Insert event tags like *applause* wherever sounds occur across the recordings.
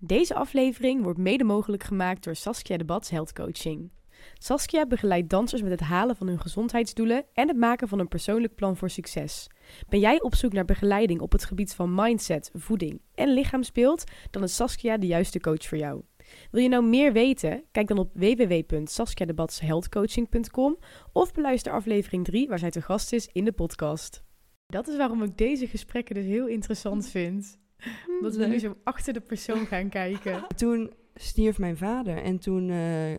Deze aflevering wordt mede mogelijk gemaakt door Saskia de Bats Health Coaching. Saskia begeleidt dansers met het halen van hun gezondheidsdoelen en het maken van een persoonlijk plan voor succes. Ben jij op zoek naar begeleiding op het gebied van mindset, voeding en lichaamsbeeld? Dan is Saskia de juiste coach voor jou. Wil je nou meer weten? Kijk dan op www.saskiadebatshealthcoaching.com of beluister aflevering 3 waar zij te gast is in de podcast. Dat is waarom ik deze gesprekken dus heel interessant vind. *laughs* Dat we nu zo achter de persoon gaan kijken. *laughs* Toen stierf mijn vader en toen, eh,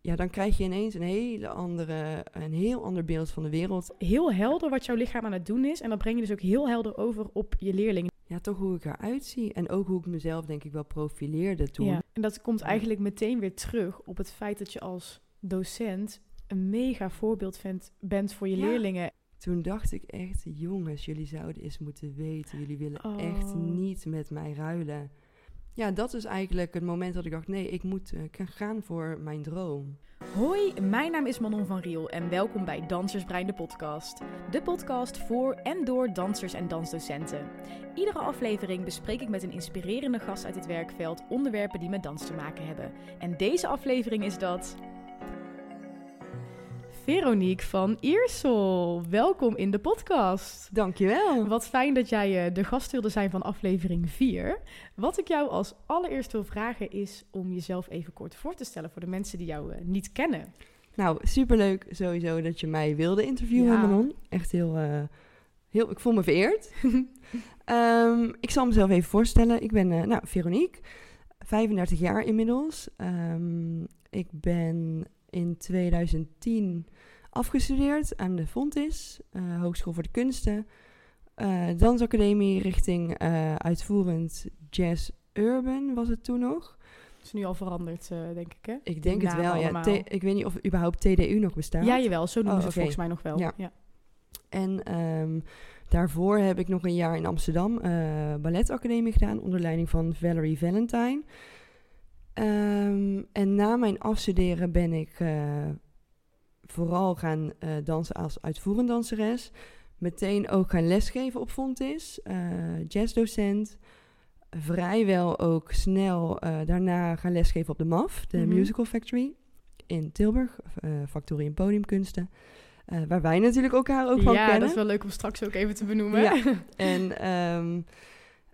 ja, dan krijg je ineens een hele andere, een heel ander beeld van de wereld. Heel helder wat jouw lichaam aan het doen is. En dat breng je dus ook heel helder over op je leerlingen. Ja, toch hoe ik eruit zie en ook hoe ik mezelf denk ik wel profileerde toen. Ja. En dat komt eigenlijk meteen weer terug op het feit dat je als docent een mega voorbeeld vindt, bent voor je Ja. leerlingen. Toen dacht ik echt, jongens, jullie zouden eens moeten weten. Jullie willen echt Oh. niet met mij ruilen. Ja, dat is eigenlijk het moment dat ik dacht, nee, ik moet eh, gaan voor mijn droom. Hoi, mijn naam is Manon van Riel en welkom bij Dansersbrein de podcast. De podcast voor en door dansers en dansdocenten. Iedere aflevering bespreek ik met een inspirerende gast uit het werkveld onderwerpen die met dans te maken hebben. En deze aflevering is dat... Veronique van Iersel, welkom in de podcast. Dankjewel. Wat fijn dat jij eh, de gast wilde zijn van aflevering 4. Wat ik jou als allereerst wil vragen is om jezelf even kort voor te stellen voor de mensen die jou eh, niet kennen. Nou, superleuk sowieso dat je mij wilde interviewen, Ja. Manon. Echt heel, eh, heel, ik voel me vereerd. *laughs* Ehm, ik zal mezelf even voorstellen. Ik ben, eh, nou, Veronique, 35 jaar inmiddels. Ehm, ik ben in 2010 afgestudeerd aan de Fontis, eh, Hogeschool voor de Kunsten. Eh, dansacademie richting eh, uitvoerend jazz urban was het toen nog. Het is nu al veranderd, denk ik, hè? Ik denk het wel, ja. T- ik weet niet of überhaupt TDU nog bestaat. Ja, jawel. Zo noemen Oh, ze oké. volgens mij nog wel. Ja. Ja. En ehm, daarvoor heb ik nog een jaar in Amsterdam balletacademie gedaan onder leiding van Valerie Valentine. Ehm, en na mijn afstuderen ben ik vooral gaan eh, dansen als uitvoerend danseres. Meteen ook gaan lesgeven op Fontis, eh jazzdocent. Vrijwel ook snel eh, daarna gaan lesgeven op de MAF, de Mhm. Musical Factory in Tilburg, Factorie en Podiumkunsten. Waar wij natuurlijk elkaar ook van ja, kennen. dat is wel leuk om straks ook even te benoemen. Ja. *laughs* En ehm,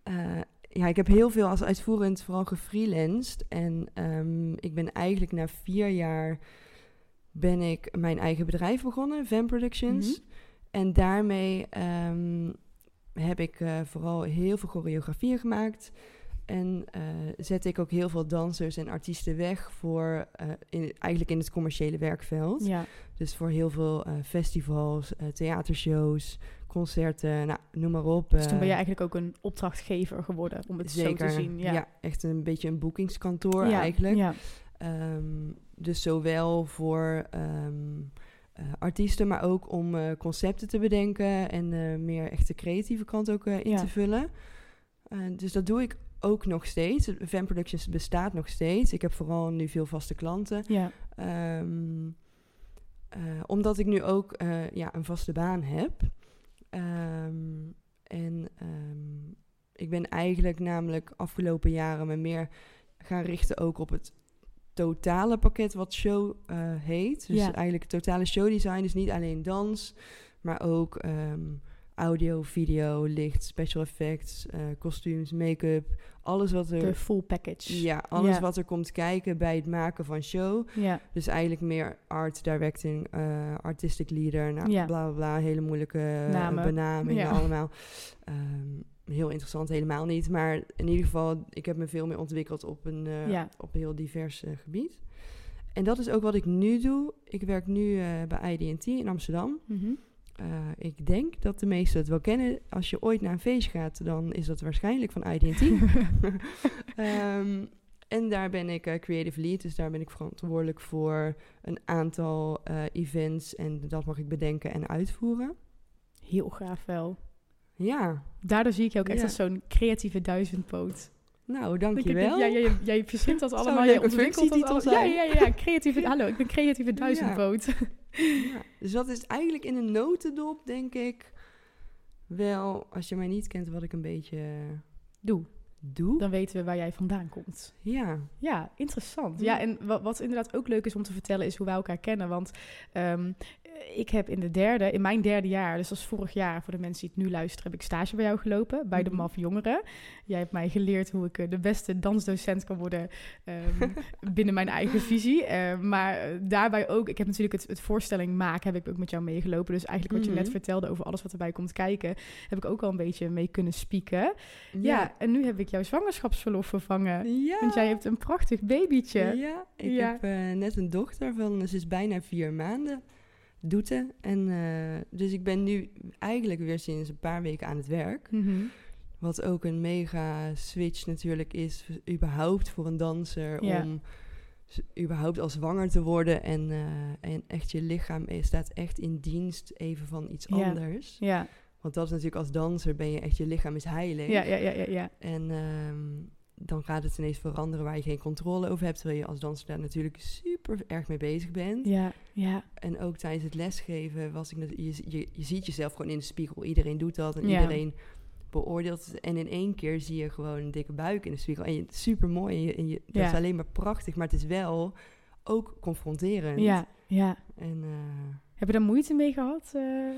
eh, ja, ik heb heel veel als uitvoerend vooral gefreelanced. En ehm, ik ben eigenlijk na vier jaar ben ik mijn eigen bedrijf begonnen, Van Productions. Mhm. En daarmee ehm, heb ik eh, vooral heel veel choreografieën gemaakt. En eh, zet ik ook heel veel dansers en artiesten weg voor eh, in, eigenlijk in het commerciële werkveld. ja. Dus voor heel veel festivals, theatershows, concerten, nou, noem maar op. Dus toen ben je eigenlijk ook een opdrachtgever geworden, om het zo te zien. Ja, echt een beetje een boekingskantoor Ja, eigenlijk. Ja. Ehm, dus zowel voor ehm, eh, artiesten, maar ook om eh, concepten te bedenken en eh, meer echt de creatieve kant ook in Ja. te vullen. Dus dat doe ik ook nog steeds. Van Productions bestaat nog steeds. Ik heb vooral nu veel vaste klanten. ja. Ehm, eh, omdat ik nu ook ja, een vaste baan heb. En ik ben eigenlijk namelijk afgelopen jaren me meer gaan richten ook op het totale pakket wat show eh, heet. Dus Ja. eigenlijk totale showdesign. Dus niet alleen dans, maar ook ehm, audio, video, licht, special effects, eh, kostuums, make-up. Alles wat er... De full package. Ja, alles Ja. wat er komt kijken bij het maken van show. Ja. Dus eigenlijk meer art directing, eh, artistic leader, nou, Ja. bla bla bla, hele moeilijke Namen. benamingen allemaal. *laughs* Ehm, heel interessant, helemaal niet. Maar in ieder geval, ik heb me veel meer ontwikkeld op een, eh, Ja. op een heel divers eh, gebied. En dat is ook wat ik nu doe. Ik werk nu eh, bij IDT in Amsterdam. Mhm. Ik denk dat de meesten het wel kennen. Als je ooit naar een feest gaat, dan is dat waarschijnlijk van IDT. *laughs* Ehm, en daar ben ik creative lead, dus daar ben ik verantwoordelijk voor een aantal events en dat mag ik bedenken en uitvoeren. Heel gaaf wel. Ja, Daardoor zie ik je ook echt Ja. als zo'n creatieve duizendpoot. nou dankjewel. Ja, jij, jij verzint dat allemaal. Jij leuke ontwikkelt dat allemaal. Ja, ja, ja. Creatieve, *laughs* hallo, ik ben creatieve duizendpoot. Ja, dus dat is eigenlijk in een notendop, denk ik, wel, als je mij niet kent, wat ik een beetje Doe. doe. Dan weten we waar jij vandaan komt. Ja. Ja, interessant. Ja, en wat, wat inderdaad ook leuk is om te vertellen is hoe wij elkaar kennen. Want ehm, ik heb in de derde, in mijn derde jaar, dus is vorig jaar, voor de mensen die het nu luisteren, heb ik stage bij jou gelopen, bij de Mhm. MAF Jongeren. Jij hebt mij geleerd hoe ik eh, de beste dansdocent kan worden ehm, *laughs* binnen mijn eigen visie. Eh, maar eh, daarbij ook, ik heb natuurlijk het, het voorstelling maken, heb ik ook met jou meegelopen. Dus eigenlijk wat je net Mhm. vertelde over alles wat erbij komt kijken, heb ik ook al een beetje mee kunnen spieken. Ja, en nu heb ik jouw zwangerschapsverlof vervangen. Ja. Want jij hebt een prachtig babytje. Ja, ik Ja. heb eh, net een dochter van, ze is bijna vier maanden, Doete. En eh, dus ik ben nu eigenlijk weer sinds een paar weken aan het werk. Mhm. Wat ook een mega switch natuurlijk is, überhaupt voor een danser, Ja. om überhaupt al zwanger te worden. En, eh, en echt je lichaam eh, staat echt in dienst even van iets Ja. anders. Ja. Want dat is natuurlijk als danser ben je echt, je lichaam is heilig. Ja, ja, ja, ja, ja. En ehm, dan gaat het ineens veranderen waar je geen controle over hebt. Terwijl je als danser daar natuurlijk super erg mee bezig bent. Ja, ja, En ook tijdens het lesgeven was ik... Je, je, je ziet jezelf gewoon in de spiegel. Iedereen doet dat en Ja. iedereen beoordeelt het. En in één keer zie je gewoon een dikke buik in de spiegel. En je, super mooi. En je, en je, dat Ja. is alleen maar prachtig. Maar het is wel ook confronterend. ja, ja. En... eh, Heb je daar moeite mee gehad? eh?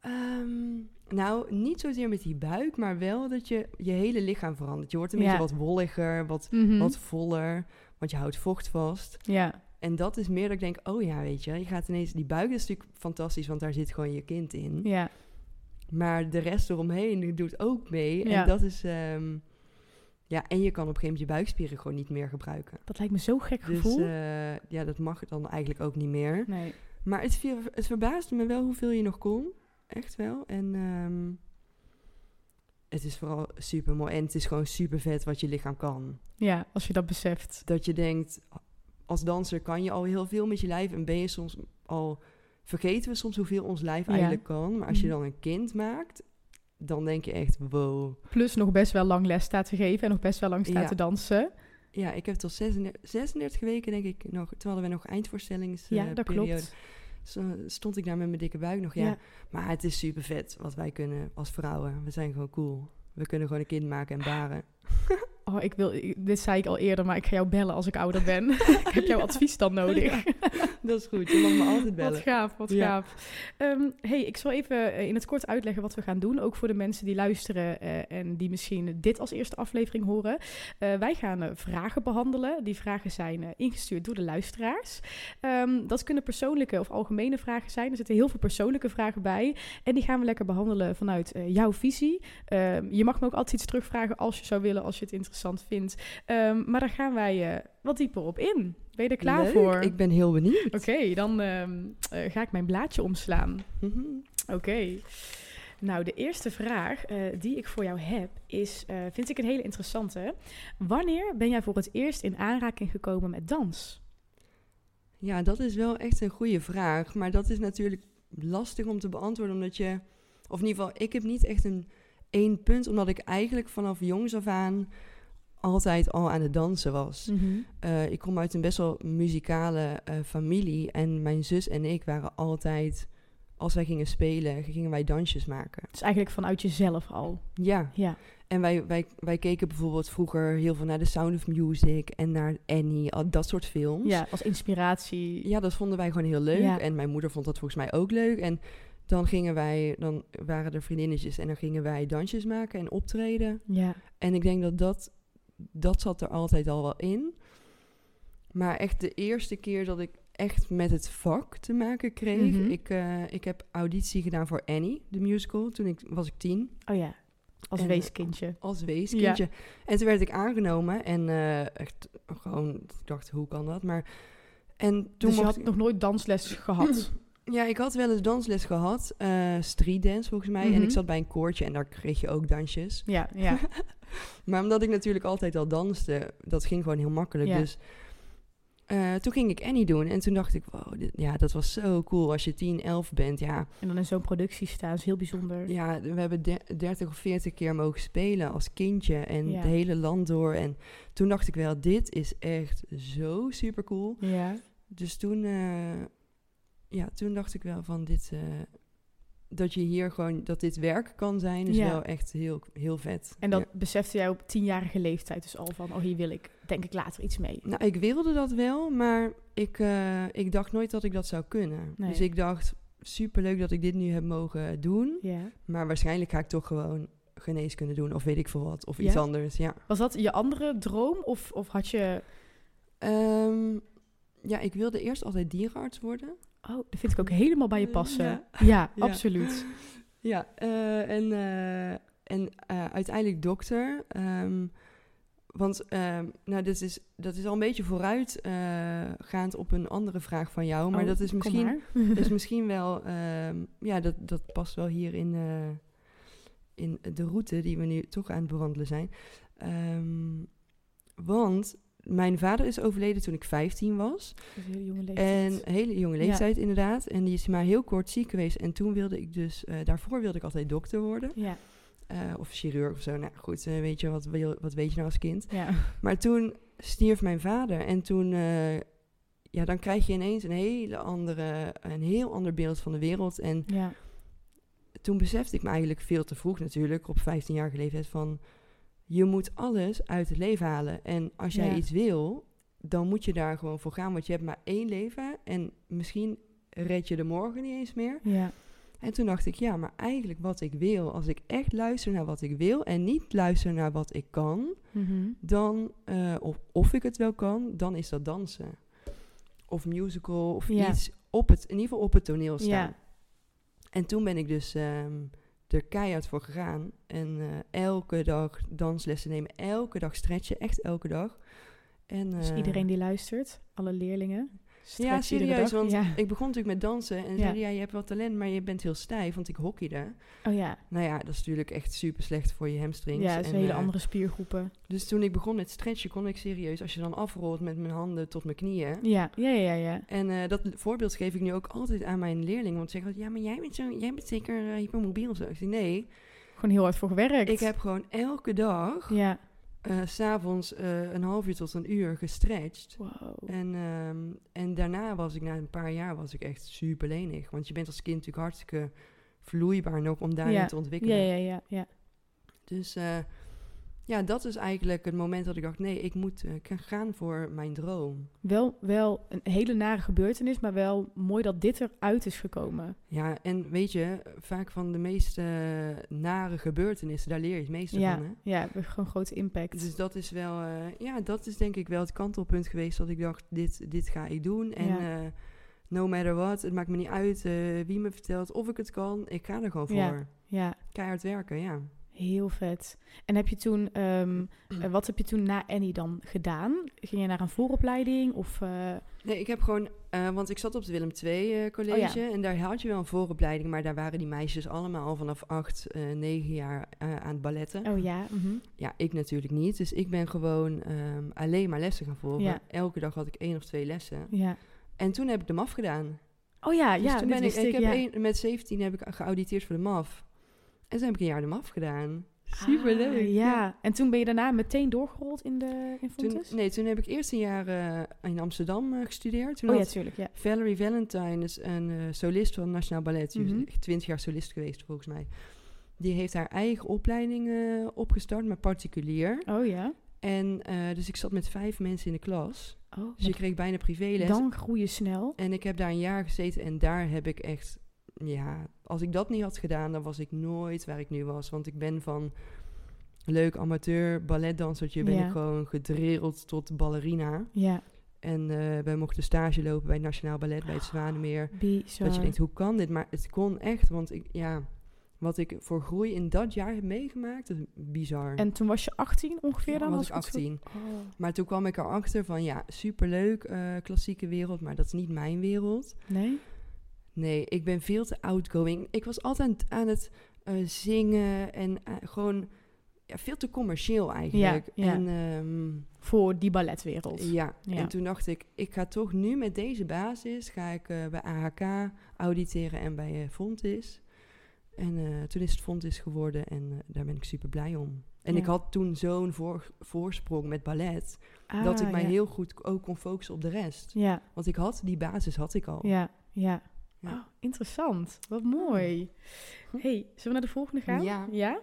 Ehm, nou, niet zozeer met die buik, maar wel dat je je hele lichaam verandert. Je wordt een Ja. beetje wat wolliger, wat, Mhm. wat voller, want je houdt vocht vast. Ja, En dat is meer dat ik denk, oh ja, weet je, je gaat ineens... Die buik is natuurlijk fantastisch, want daar zit gewoon je kind in. ja, Maar de rest eromheen doet ook mee. Ja. En dat is... ehm, ja, en je kan op een gegeven moment je buikspieren gewoon niet meer gebruiken. dat lijkt me zo'n gek Dus gevoel. eh, ja, dat mag dan eigenlijk ook niet meer. nee. Maar het, het verbaasde me wel hoeveel je nog kon. Echt wel. En ehm, het is vooral super mooi. En het is gewoon super vet wat je lichaam kan. Ja, als je dat beseft. Dat je denkt, als danser kan je al heel veel met je lijf. En ben je soms al, vergeten we soms hoeveel ons lijf Ja. eigenlijk kan. Maar als je Mhm. dan een kind maakt, dan denk je echt, wow. Plus nog best wel lang les staat te geven en nog best wel lang staat Ja. te dansen. Ja, ik heb tot 36, 36 weken denk ik nog, toen hadden we nog eindvoorstellings Ja, eh, dat periode. klopt. Stond ik daar met mijn dikke buik nog. Ja. Ja. Maar het is super vet wat wij kunnen als vrouwen. We zijn gewoon cool. We kunnen gewoon een kind maken en baren. *laughs* Oh, ik wil, ik- dit zei ik al eerder, maar ik ga jou bellen als ik ouder ben. *laughs* *laughs* ik heb jouw advies dan nodig. *laughs* Dat is goed. Je mag me altijd bellen. Wat gaaf, wat Ja. gaaf. Ehm, hey, ik zal even eh, in het kort uitleggen wat we gaan doen. Ook voor de mensen die luisteren eh, en die misschien dit als eerste aflevering horen. Eh, wij gaan vragen behandelen. Die vragen zijn ingestuurd door de luisteraars. Ehm, dat kunnen persoonlijke of algemene vragen zijn. Er zitten heel veel persoonlijke vragen bij. En die gaan we lekker behandelen vanuit jouw visie. Ehm, je mag me ook altijd iets terugvragen als je zou willen, als je het interessant vindt. Ehm, maar daar gaan wij eh, wat dieper op in. Ben je er klaar Leuk, voor? Ik ben heel benieuwd. Oké, dan ehm, eh, ga ik mijn blaadje omslaan. Mhm. Oké. Nou, de eerste vraag eh, die ik voor jou heb is, vind ik een hele interessante. Wanneer ben jij voor het eerst in aanraking gekomen met dans? Ja, dat is wel echt een goede vraag. Maar dat is natuurlijk lastig om te beantwoorden, omdat je... Of in ieder geval, ik heb niet echt een één punt, omdat ik eigenlijk vanaf jongs af aan altijd al aan het dansen was. Eh, ik kom uit een best wel muzikale eh, familie. En mijn zus en ik waren altijd, als wij gingen spelen, gingen wij dansjes maken. Dus eigenlijk vanuit jezelf al. Ja, Ja, en wij, wij, wij keken bijvoorbeeld vroeger heel veel naar The Sound of Music en naar Annie, al dat soort films. ja als inspiratie. Ja, dat vonden wij gewoon heel leuk. Ja. En mijn moeder vond dat volgens mij ook leuk. En dan gingen wij, dan waren er vriendinnetjes en dan gingen wij dansjes maken en optreden. Ja, En ik denk dat dat, dat zat er altijd al wel in. Maar echt de eerste keer dat ik echt met het vak te maken kreeg. Mhm. ik, eh, ik heb auditie gedaan voor Annie, de musical. Toen ik, was ik tien, oh ja, als En, weeskindje. als weeskindje. En toen werd ik aangenomen. En eh, echt gewoon, ik dacht, hoe kan dat? Maar, en toen dus je had nog nooit dansles gehad? *clears throat* Ja, ik had wel eens dansles gehad. eh street dance volgens mij. En Mhm. ik zat bij een koortje en daar kreeg je ook dansjes. ja, ja. *laughs* Maar omdat ik natuurlijk altijd al danste, dat ging gewoon heel makkelijk. Ja. Dus eh, toen ging ik Annie doen. En toen dacht ik, wow, dit- ja, dat was zo cool. Als je 10, 11 bent, ja. En dan in zo'n productie staan, is heel bijzonder. Ja, we hebben de- 30 of 40 keer mogen spelen als kindje. En Ja. het hele land door. En toen dacht ik wel, dit is echt zo super cool. Ja, Dus toen, eh, ja, toen dacht ik wel van dit, eh, dat je hier gewoon, dat dit werk kan zijn, is Ja. wel echt heel, heel vet. En dat Ja. besefte jij op tienjarige leeftijd dus al van... oh, hier wil ik denk ik later iets mee. Nou, ik wilde dat wel, maar ik, eh, ik dacht nooit dat ik dat zou kunnen. Nee. Dus ik dacht, superleuk dat ik dit nu heb mogen doen. Ja. Maar waarschijnlijk ga ik toch gewoon geneeskunde doen, of weet ik veel wat, of iets anders. Ja. Was dat je andere droom of, of had je... Ehm, ja, ik wilde eerst altijd dierenarts worden. Oh, dat vind ik ook helemaal bij je passen. Ja. *laughs* Ja, Ja. absoluut. Ja, eh, en, eh, en eh, uiteindelijk dokter. Ehm, want ehm, nou, dit is, dat is al een beetje vooruitgaand op een andere vraag van jou. Maar Oh, dat is misschien, is *laughs* misschien wel... ehm, ja, dat, dat past wel hier in, in de route die we nu toch aan het bewandelen zijn. Want mijn vader is overleden toen ik 15 was. Een hele jonge En leeftijd. een hele jonge Ja. leeftijd inderdaad. En die is maar heel kort ziek geweest. En toen wilde ik dus... eh, daarvoor wilde ik altijd dokter worden. Ja, Eh, of chirurg of zo. Nou goed, eh, weet je, wat, wil, wat weet je nou als kind? ja. Maar toen stierf mijn vader. En toen... ja, dan krijg je ineens een hele andere... Een heel ander beeld van de wereld. En ja. toen besefte ik me eigenlijk veel te vroeg natuurlijk... Op 15-jarige leeftijd van... Je moet alles uit het leven halen. En als jij Ja. iets wil... Dan moet je daar gewoon voor gaan. Want je hebt maar één leven. En misschien red je de morgen niet eens meer. ja. En toen dacht ik, ja, maar eigenlijk wat ik wil, als ik echt luister naar wat ik wil en niet luister naar wat ik kan, Mhm. dan, eh, of, of ik het wel kan, dan is dat dansen. Of musical, of Ja. iets op het, in ieder geval op het toneel staan. Ja. En toen ben ik dus ehm, er keihard voor gegaan. En eh, elke dag danslessen nemen, elke dag stretchen, echt elke dag. En, Dus eh, iedereen die luistert, alle leerlingen. Ja, serieus, want Ja. ik begon natuurlijk met dansen en Ja. zeiden, ja, je hebt wel talent, maar je bent heel stijf, want ik hockeyde. Oh ja, Nou ja, dat is natuurlijk echt super slecht voor je hamstrings. ja, een hele eh, andere spiergroepen. Dus toen ik begon met stretchen, kon ik serieus, als je dan afrolt met mijn handen tot mijn knieën. Ja, ja, ja, ja. En eh, dat voorbeeld geef ik nu ook altijd aan mijn leerlingen. Want ze zeggen, ja, maar jij bent, zo, jij bent zeker eh, hypermobiel of zo. Ik zeg, nee, Gewoon heel hard voor gewerkt. ik heb gewoon elke dag, Ja, s s'avonds eh een half uur tot een uur gestretched. wow. En, ehm, en daarna was ik, na een paar jaar, was ik echt super lenig. Want je bent als kind natuurlijk hartstikke vloeibaar nog om daarin Ja. te ontwikkelen. Ja, ja, ja, ja. Dus eh, ja, dat is eigenlijk het moment dat ik dacht, nee, ik moet eh, gaan voor mijn droom. Wel, wel een hele nare gebeurtenis, maar wel mooi dat dit eruit is gekomen. Ja, en weet je, vaak van de meest eh, nare gebeurtenissen, daar leer je het meeste Ja, van. Hè? ja, gewoon grote impact. Dus dat is wel, eh, ja, dat is denk ik wel het kantelpunt geweest dat ik dacht, dit, dit ga ik doen. En Ja. eh, no matter what, het maakt me niet uit wie me vertelt of ik het kan, ik ga er gewoon voor. Ja. ja, Keihard werken, ja. Heel vet. En heb je toen, ehm, *clears throat* eh, wat heb je toen na Annie dan gedaan? Ging je naar een vooropleiding of... eh, Nee, ik heb gewoon, eh, want ik zat op het Willem II eh, college Oh ja. en daar had je wel een vooropleiding, maar daar waren die meisjes allemaal al vanaf acht, negen jaar aan het balletten. oh ja, mhm. Ja, ik natuurlijk niet. Dus ik ben gewoon ehm, alleen maar lessen gaan volgen. Ja. Elke dag had ik één of twee lessen. ja. En toen heb ik de MAF gedaan. Oh ja, Dus ja, toen ben ik, ik heb ja. met 17 heb ik geauditeerd voor de MAF. En toen heb ik een jaar de MAF gedaan. Super leuk. Ah, ja. en toen ben je daarna meteen doorgerold in de in Toen, nee, toen heb ik eerst een jaar eh, in Amsterdam eh, gestudeerd. Toen Oh ja, tuurlijk, ja. Valerie Valentine is een eh, solist van Nationaal Ballet. Die is echt 20 jaar solist geweest, volgens mij. Die heeft haar eigen opleiding eh, opgestart, maar particulier. Oh ja. En eh, dus ik zat met vijf mensen in de klas. Oh, Dus je kreeg bijna privéles. dan groei je snel. En ik heb daar een jaar gezeten en daar heb ik echt... Ja, als ik dat niet had gedaan, dan was ik nooit waar ik nu was. Want ik ben van leuk amateur balletdansertje... ben Ja. ik gewoon gedrild tot ballerina. Ja, En eh wij mochten stage lopen bij het Nationaal Ballet, bij het Zwanemeer. bizar. Dat je denkt, hoe kan dit? Maar het kon echt, want ik, ja, wat ik voor groei in dat jaar heb meegemaakt, dat is bizar. En toen was je 18 ongeveer Ja, dan? was ik het goed- 18. Oh. Maar toen kwam ik erachter van, ja, superleuk, eh klassieke wereld, maar dat is niet mijn wereld. Nee? Nee, ik ben veel te outgoing. Ik was altijd aan het eh, zingen en eh, gewoon ja, veel te commercieel eigenlijk. Ja, ja. En ehm, Voor die balletwereld. ja. En toen dacht ik, ik ga toch nu met deze basis, ga ik eh, bij AHK auditeren en bij Fontis. En toen is het Fontis geworden en daar ben ik super blij om. En ik had toen zo'n voor, voorsprong met ballet, Ah, dat ik mij ja. heel goed ook kon focussen op de rest. Ja, Want ik had, die basis had ik al. ja, ja. Ja. Oh, interessant. Wat mooi. Hm. hey, zullen we naar de volgende gaan? Ja. Ja?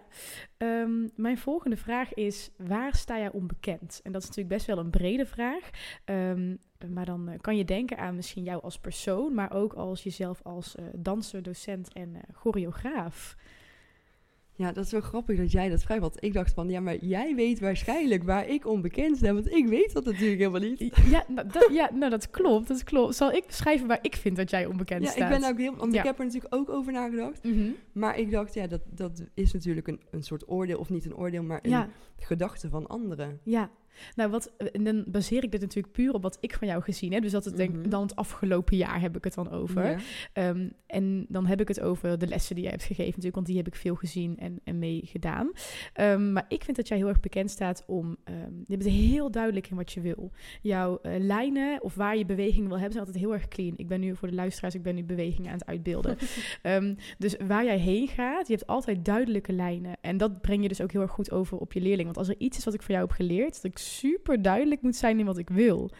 Ehm, mijn volgende vraag is, waar sta jij onbekend? En dat is natuurlijk best wel een brede vraag. Ehm, maar dan eh, kan je denken aan misschien jou als persoon, maar ook als jezelf als eh, danser, docent en eh, choreograaf. Ja, dat is wel grappig dat jij dat vraagt. Want ik dacht van, ja, maar jij weet waarschijnlijk waar ik onbekend sta. Want ik weet dat natuurlijk helemaal niet. Ja, nou, dat, ja, nou dat klopt, dat klopt. Zal ik beschrijven waar ik vind dat jij onbekend Ja, staat? ik ben ook heel... Want Ja. ik heb er natuurlijk ook over nagedacht. Mhm. Maar ik dacht, ja, dat, dat is natuurlijk een, een soort oordeel. Of niet een oordeel, maar een Ja, gedachte van anderen. ja. Nou, wat, en dan baseer ik dit natuurlijk puur op wat ik van jou gezien heb. Dus dat het denk, Mhm. dan het afgelopen jaar heb ik het dan over. Ja. Ehm, en dan heb ik het over de lessen die jij hebt gegeven natuurlijk, want die heb ik veel gezien en, en meegedaan. Ehm, maar ik vind dat jij heel erg bekend staat om, ehm, je bent heel duidelijk in wat je wil. Jouw eh, lijnen of waar je beweging wil hebben zijn altijd heel erg clean. Ik ben nu voor de luisteraars, ik ben nu bewegingen aan het uitbeelden. *laughs* Dus waar jij heen gaat, je hebt altijd duidelijke lijnen. En dat breng je dus ook heel erg goed over op je leerling. Want als er iets is wat ik van jou heb geleerd, dat ik super duidelijk moet zijn in wat ik wil.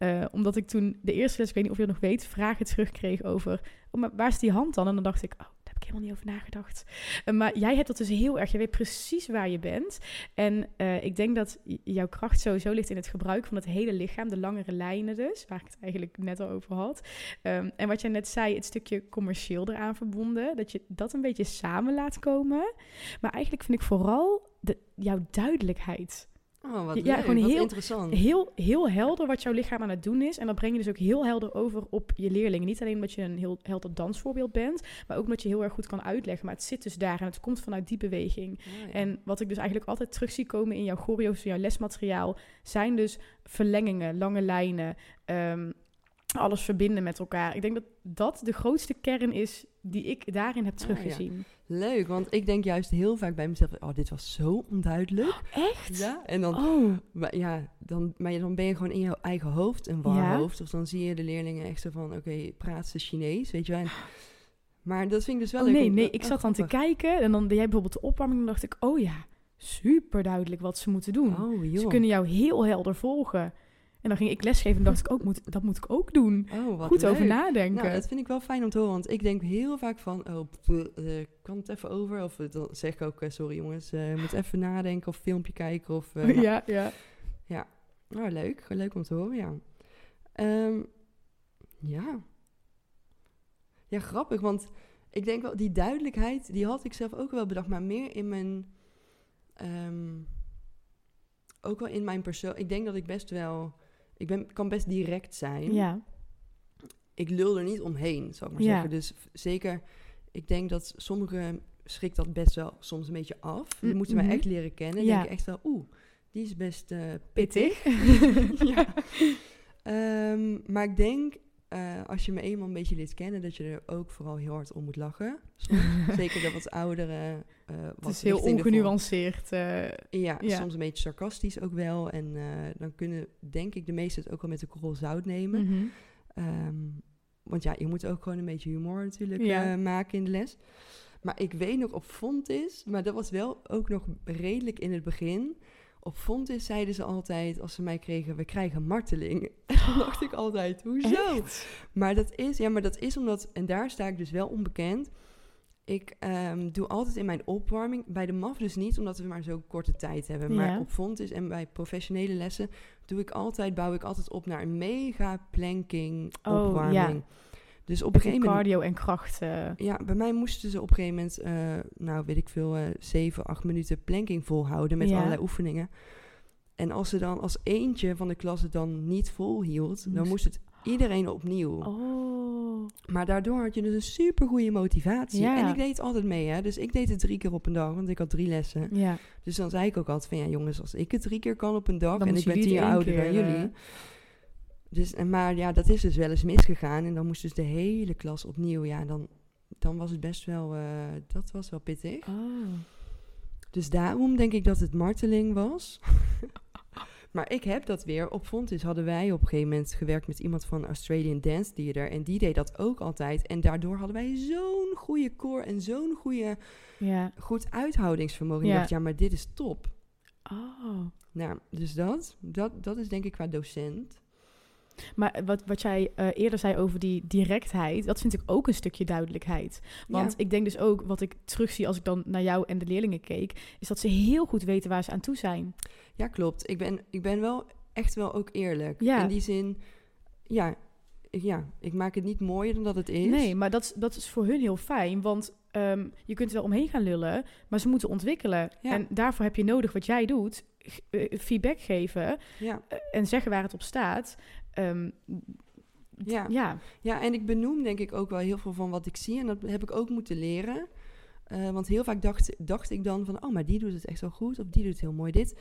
Eh, omdat ik toen de eerste les, ik weet niet of je dat nog weet, vragen terugkreeg over, oh, maar waar is die hand dan? En dan dacht ik, oh, daar heb ik helemaal niet over nagedacht. Eh, maar jij hebt dat dus heel erg, je weet precies waar je bent. En eh, ik denk dat jouw kracht sowieso ligt in het gebruik van het hele lichaam, de langere lijnen dus, waar ik het eigenlijk net al over had. Ehm, en wat jij net zei, het stukje commercieel eraan verbonden, dat je dat een beetje samen laat komen. Maar eigenlijk vind ik vooral de, jouw duidelijkheid. Oh, wat Ja, leuk, gewoon wat heel- interessant. Heel, heel helder wat jouw lichaam aan het doen is. En dat breng je dus ook heel helder over op je leerlingen. Niet alleen omdat je een heel helder dansvoorbeeld bent, maar ook omdat je heel erg goed kan uitleggen. Maar het zit dus daar en het komt vanuit die beweging. Oh, ja. En wat ik dus eigenlijk altijd terug zie komen in jouw choreo's, in jouw lesmateriaal, zijn dus verlengingen, lange lijnen, ehm, alles verbinden met elkaar. Ik denk dat dat de grootste kern is die ik daarin heb Ah, ja. teruggezien. Leuk, want ik denk juist heel vaak bij mezelf... Oh, dit was zo onduidelijk. Echt? Ja, en dan... Oh, Maar ja, dan, maar dan ben je gewoon in jouw eigen hoofd een warm Ja. hoofd. Of dan zie je de leerlingen echt zo van, oké, praat ze Chinees, weet je wel. En- maar dat vind ik dus wel oh leuk. nee, nee. oh, Ik zat dan te kijken en dan deed jij bijvoorbeeld de opwarming. En dan dacht ik, oh ja, super duidelijk wat ze moeten doen. Oh. Ze kunnen jou heel helder volgen. En dan ging ik lesgeven en dacht ik ook, moet, dat moet ik ook doen. Oh, wat Goed over nadenken. Nou, dat vind ik wel fijn om te horen, want ik denk heel vaak van, oh, eh, kan het even over? Of eh, dan zeg ik ook, eh, sorry jongens, eh moet even nadenken of filmpje kijken. Of, *laughs* nou, ja, ja. Oh, leuk. Leuk om te horen, ja. Ehm, ja. Ja, grappig, want ik denk wel, die duidelijkheid, die had ik zelf ook wel bedacht, maar meer in mijn, ehm, ook wel in mijn persoon. Ik denk dat ik best wel, ik ben, kan best direct zijn. Ja, Ik lul er niet omheen, zou ik maar Ja. zeggen. Dus zeker, ik denk dat sommigen schrikt dat best wel soms een beetje af. Die Mm, moeten mhm. mij echt leren kennen. Ja. denk ik echt wel, oeh, die is best eh, pittig. *laughs* ja. Ehm, maar ik denk, eh, als je me eenmaal een beetje leert kennen, dat je er ook vooral heel hard om moet lachen. Soms. *laughs* Zeker dat wat eh Het is heel de ongenuanceerd. eh, Ja, Ja. soms een beetje sarcastisch ook wel. En eh, dan kunnen, denk ik, de meesten het ook wel met een korrel zout nemen. mhm. Ehm, want ja, je moet ook gewoon een beetje humor natuurlijk Ja. maken in de les. Maar ik weet nog op Fontis, maar dat was wel ook nog redelijk in het begin. Op Fontis zeiden ze altijd, als ze mij kregen, we krijgen marteling. *laughs* En dan dacht ik altijd, hoezo? Echt? Maar dat is, ja, maar dat is omdat, en daar sta ik dus wel onbekend. Ik ehm, doe altijd in mijn opwarming, bij de MAF dus niet, omdat we maar zo'n korte tijd hebben. Maar Ja. op Fontis en bij professionele lessen doe ik altijd, bouw ik altijd op naar een mega planking Oh, opwarming. ja. Dus op een gegeven moment, Cardio en kracht. eh, ja, bij mij moesten ze op een gegeven moment, eh, nou weet ik veel, eh 7, 8 minuten planking volhouden met Ja. allerlei oefeningen. En als ze dan als eentje van de klas het dan niet volhield, dan Moest- moest het iedereen opnieuw. oh. Maar daardoor had je dus een super goede motivatie. Ja. En ik deed altijd mee, hè. Dus ik deed het drie keer op een dag, want ik had drie lessen. Ja. Dus dan zei ik ook altijd van, ja jongens, als ik het drie keer kan op een dag... Dan en ik ben tien jaar ouder dan keer, jullie... eh, Dus, en maar ja, dat is dus wel eens misgegaan. En dan moest dus de hele klas opnieuw. Ja, dan, dan was het best wel... eh, dat was wel pittig. Oh. Dus daarom denk ik dat het marteling was. *laughs* maar ik heb dat weer. Op Fontis hadden wij op een gegeven moment gewerkt met iemand van Australian Dance Theater. En die deed dat ook altijd. En daardoor hadden wij zo'n goede core en zo'n goede, Ja. goed uithoudingsvermogen. En Ja. ik dacht, ja, maar dit is top. Oh. Nou, dus dat, dat, dat is denk ik qua docent. Maar wat, wat jij eh, eerder zei over die directheid, dat vind ik ook een stukje duidelijkheid. Want Ja. ik denk dus ook, wat ik terugzie als ik dan naar jou en de leerlingen keek, is dat ze heel goed weten waar ze aan toe zijn. Ja, klopt. Ik ben, ik ben wel echt wel ook eerlijk. Ja. In die zin, ja, ik- ja, ik maak het niet mooier dan dat het is. Nee, maar dat, is- dat is voor hun heel fijn, want ehm, je kunt er wel omheen gaan lullen, maar ze moeten ontwikkelen. Ja. En daarvoor heb je nodig wat jij doet, eh, feedback geven Ja. eh, en zeggen waar het op staat. Ehm, Ja. ja, ja, en ik benoem denk ik ook wel heel veel van wat ik zie. En dat heb ik ook moeten leren. Eh, want heel vaak dacht, dacht ik dan van, oh, maar die doet het echt wel goed. Of die doet heel mooi dit.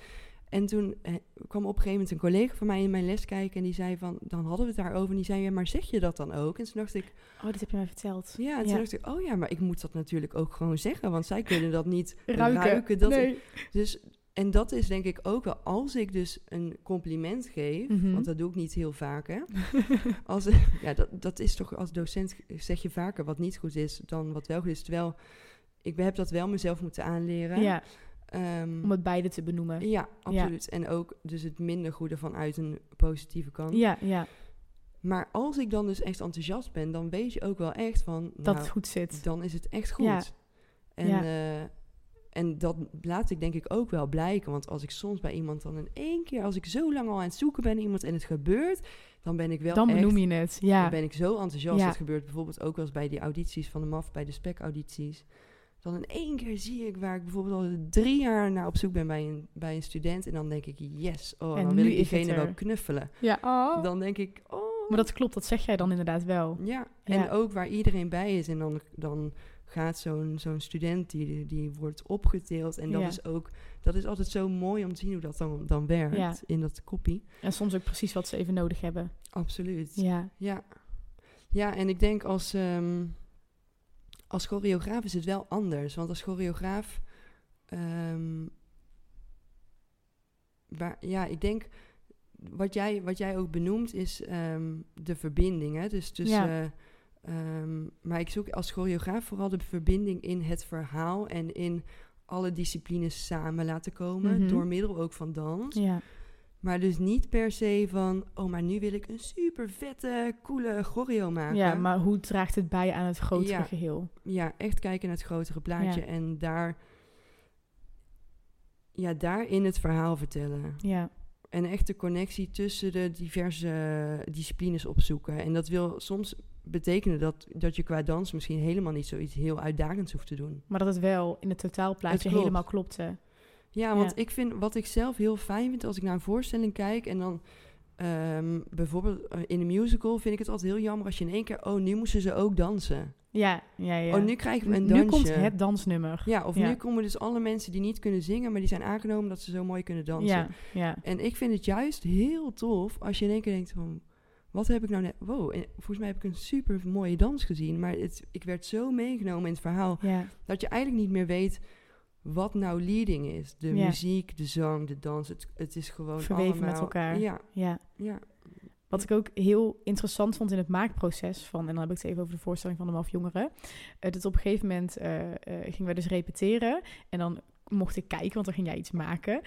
En toen eh, kwam op een gegeven moment een collega van mij in mijn les kijken. En die zei van, dan hadden we het daarover. En die zei, ja, maar zeg je dat dan ook? En toen dacht ik, oh, dit heb je mij verteld. ja. En toen dacht ik, oh ja, maar ik moet dat natuurlijk ook gewoon zeggen. Want zij kunnen dat niet Ruiken. ruiken. dat, nee. Dus, en dat is denk ik ook wel, als ik dus een compliment geef, Mhm. want dat doe ik niet heel vaak, hè. *laughs* Als, ja, dat, dat is toch, als docent zeg je vaker wat niet goed is dan wat wel goed is. Terwijl, ik heb dat wel mezelf moeten aanleren. Ja, Ehm, om het beide te benoemen. ja, absoluut. En ook dus het minder goede vanuit een positieve kant. Ja, ja, Maar als ik dan dus echt enthousiast ben, dan weet je ook wel echt van, dat nou, het goed zit. dan is het echt goed. Ja. En, Ja. eh, en dat laat ik denk ik ook wel blijken. Want als ik soms bij iemand dan in één keer, als ik zo lang al aan het zoeken ben iemand en het gebeurt, dan ben ik wel Dan echt, benoem je het. Ja, dan ben ik zo enthousiast. Ja. Dat gebeurt bijvoorbeeld ook wel eens bij die audities van de MAF, bij de spec-audities. Dan in één keer zie ik waar ik bijvoorbeeld al drie jaar naar op zoek ben bij een, bij een student. En dan denk ik, yes, oh, En dan wil ik het diegene wel knuffelen. ja. Oh. Dan denk ik, oh. Maar dat klopt, dat zeg jij dan inderdaad wel. Ja, Ja. en ook waar iedereen bij is. En dan, dan gaat zo'n zo'n student, die, die wordt opgeteeld. En dat Ja. is ook, dat is altijd zo mooi om te zien hoe dat dan, dan werkt Ja. in dat kopie. En soms ook precies wat ze even nodig hebben. Absoluut. Ja, Ja. Ja, en ik denk als, ehm, als choreograaf is het wel anders. Want als choreograaf... ehm, waar, ja, ik denk... Wat jij, wat jij ook benoemt is ehm, de verbinding. Hè? Dus tussen... Ja. Ehm, maar ik zoek als choreograaf vooral de verbinding in het verhaal... en in alle disciplines samen laten komen. Mhm. Door middel ook van dans. ja, Maar dus niet per se van, oh, maar nu wil ik een super vette, coole choreo maken. ja, maar hoe draagt het bij aan het grotere Ja. geheel? Ja, echt kijken naar het grotere plaatje Ja. en daar, ja, daarin het verhaal vertellen. Ja, En echt de connectie tussen de diverse disciplines opzoeken. En dat wil soms betekenen dat, dat je qua dans misschien helemaal niet zoiets heel uitdagends hoeft te doen. maar dat het wel in het totaalplaatje klopt. helemaal klopte. Ja, want Ja. ik vind wat ik zelf heel fijn vind als ik naar een voorstelling kijk en dan ehm, bijvoorbeeld eh, in een musical vind ik het altijd heel jammer als je in één keer, oh, nu moesten ze ook dansen. Ja, ja, ja. Oh, nu krijgen we een nu dansje. komt het dansnummer. Ja, of Ja. nu komen dus alle mensen die niet kunnen zingen, maar die zijn aangenomen dat ze zo mooi kunnen dansen. Ja, ja. En ik vind het juist heel tof als je in één keer denkt van, wat heb ik nou net... Wow, en volgens mij heb ik een super mooie dans gezien, maar het, ik werd zo meegenomen in het verhaal ja. dat je eigenlijk niet meer weet wat nou leading is. De Ja. muziek, de zang, de dans, het, het is gewoon Verweven met allemaal- elkaar. Ja, ja. ja. Wat ik ook heel interessant vond in het maakproces van, en dan heb ik het even over de voorstelling van de MAF Jongeren. eh, dat op een gegeven moment eh, eh, gingen we dus repeteren en dan mocht ik kijken, want dan ging jij iets maken.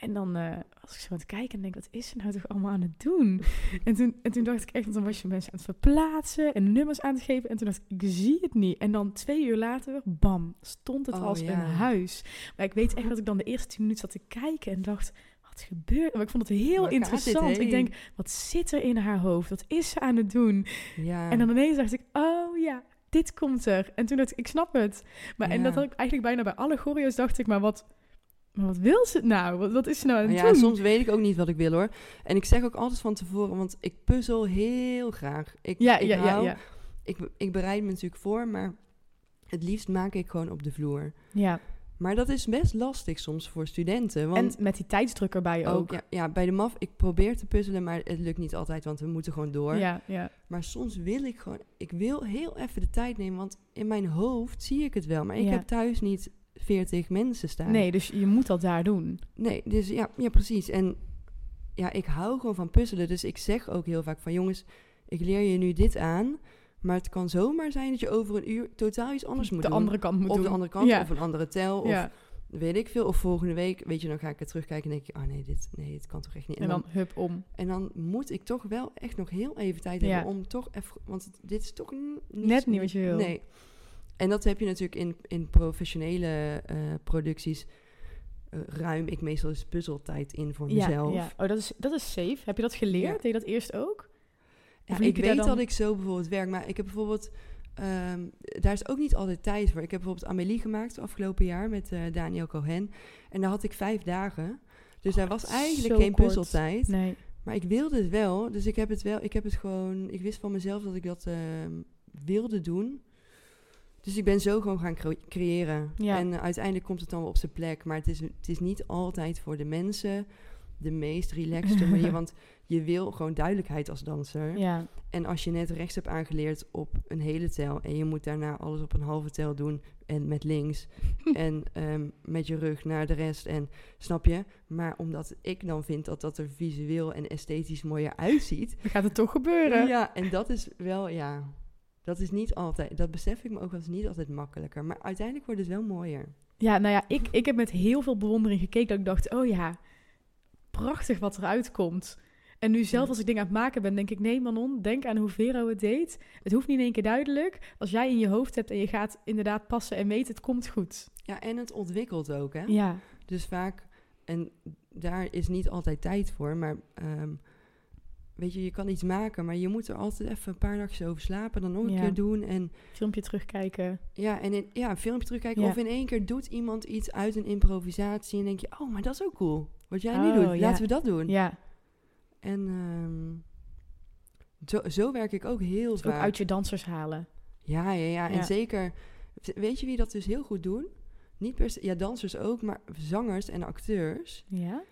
En dan eh, was ik zo aan het kijken en denk, wat is ze nou toch allemaal aan het doen? *laughs* en, toen, en toen dacht ik echt, want dan was je mensen aan het verplaatsen en nummers aan het geven. En toen dacht ik, ik zie het niet. En dan twee uur later, bam, stond het Oh, als ja. een huis. Maar ik weet echt *laughs* dat ik dan de eerste tien minuten zat te kijken en dacht, wat gebeurt? Maar ik vond het heel Waar gaat dit interessant. Ik denk, wat zit er in haar hoofd? Wat is ze aan het doen? ja. En dan ineens dacht ik, oh ja, dit komt er. En toen dacht ik, ik snap het. Maar en dat had ik eigenlijk bijna bij alle choreo's dacht ik, maar wat, maar wat wil ze nou? Wat, wat is ze nou aan het ja, doen? soms weet ik ook niet wat ik wil hoor. En ik zeg ook altijd van tevoren, want ik puzzel heel graag. Ik, ja, ik ja, ja, ja. Ik, ik bereid me natuurlijk voor, maar het liefst maak ik gewoon op de vloer. ja. Maar dat is best lastig soms voor studenten. Want En met die tijdsdruk erbij ook. ook, ja, ja, bij de MAF, ik probeer te puzzelen, maar het lukt niet altijd, want we moeten gewoon door. Ja, ja. Maar soms wil ik gewoon, ik wil heel even de tijd nemen, want in mijn hoofd zie ik het wel. Maar ik Ja. heb thuis niet 40 mensen staan. Nee, dus je moet dat daar doen. Nee, dus ja, ja, precies. En ja, ik hou gewoon van puzzelen. Dus ik zeg ook heel vaak van jongens, ik leer je nu dit aan. Maar het kan zomaar zijn dat je over een uur totaal iets anders moet de doen. andere kant moet of doen. de andere kant, Ja. of een andere tel. Of, ja. weet ik veel. Of volgende week, weet je, dan ga ik er terugkijken en denk je, oh nee, dit, nee, dit kan toch echt niet. En dan hup om. En dan moet ik toch wel echt nog heel even tijd Ja. hebben om toch even... Want het- dit is toch niet... Net niet wat je wil. Nee. En dat heb je natuurlijk in, in professionele eh, producties. eh, ruim ik meestal eens puzzeltijd in voor Ja, mezelf. ja. Oh, dat is, dat is safe. Heb je dat geleerd? Ja. Deed je dat eerst ook? Ja, ik weet dan- dat ik zo bijvoorbeeld werk, maar ik heb bijvoorbeeld... ehm, daar is ook niet altijd tijd voor. Ik heb bijvoorbeeld Amélie gemaakt afgelopen jaar met eh, Daniel Cohen. En daar had ik vijf dagen. Dus daar was eigenlijk geen kort. puzzeltijd. Nee. Maar ik wilde het wel. Dus ik heb het wel. Ik heb het gewoon. Ik wist van mezelf dat ik dat ehm, wilde doen. Dus ik ben zo gewoon gaan cre- creëren. Ja. En eh, uiteindelijk komt het dan wel op zijn plek. Maar het is, het is niet altijd voor de mensen de meest relaxte *laughs* manier. Want je wil gewoon duidelijkheid als danser. Ja. En als je net rechts hebt aangeleerd op een hele tel en je moet daarna alles op een halve tel doen en met links *laughs* en ehm, met je rug naar de rest en snap je? Maar omdat ik dan vind dat dat er visueel en esthetisch mooier uitziet, *laughs* Dan gaat het toch gebeuren. ja, en dat is wel ja, dat is niet altijd, dat besef ik me ook, dat is niet altijd makkelijker, maar uiteindelijk wordt het wel mooier. Ja, nou ja, ik, ik heb met heel veel bewondering gekeken dat ik dacht, oh ja, prachtig wat eruit komt. En nu zelf als ik dingen aan het maken ben, denk ik, nee Manon, denk aan hoe Vero het deed. Het hoeft niet in één keer duidelijk. Als jij in je hoofd hebt en je gaat inderdaad passen en weten, het komt goed. Ja, en het ontwikkelt ook, hè? Ja, Dus vaak, en daar is niet altijd tijd voor, maar ehm, weet je, je kan iets maken, maar je moet er altijd even een paar nachtjes over slapen, dan nog een Ja. keer doen. En filmpje terugkijken. ja, en in, ja, een filmpje terugkijken. Ja. Of in één keer doet iemand iets uit een improvisatie en denk je, oh, maar dat is ook cool. Wat jij nu Oh, doet, laten we dat doen. Ja, En ehm, zo, zo werk ik ook heel dus ook vaak. uit je dansers halen. Ja, ja, ja. Ja. En zeker, weet je wie dat dus heel goed doen? Niet per se, ja, dansers ook, maar zangers en acteurs. Ja?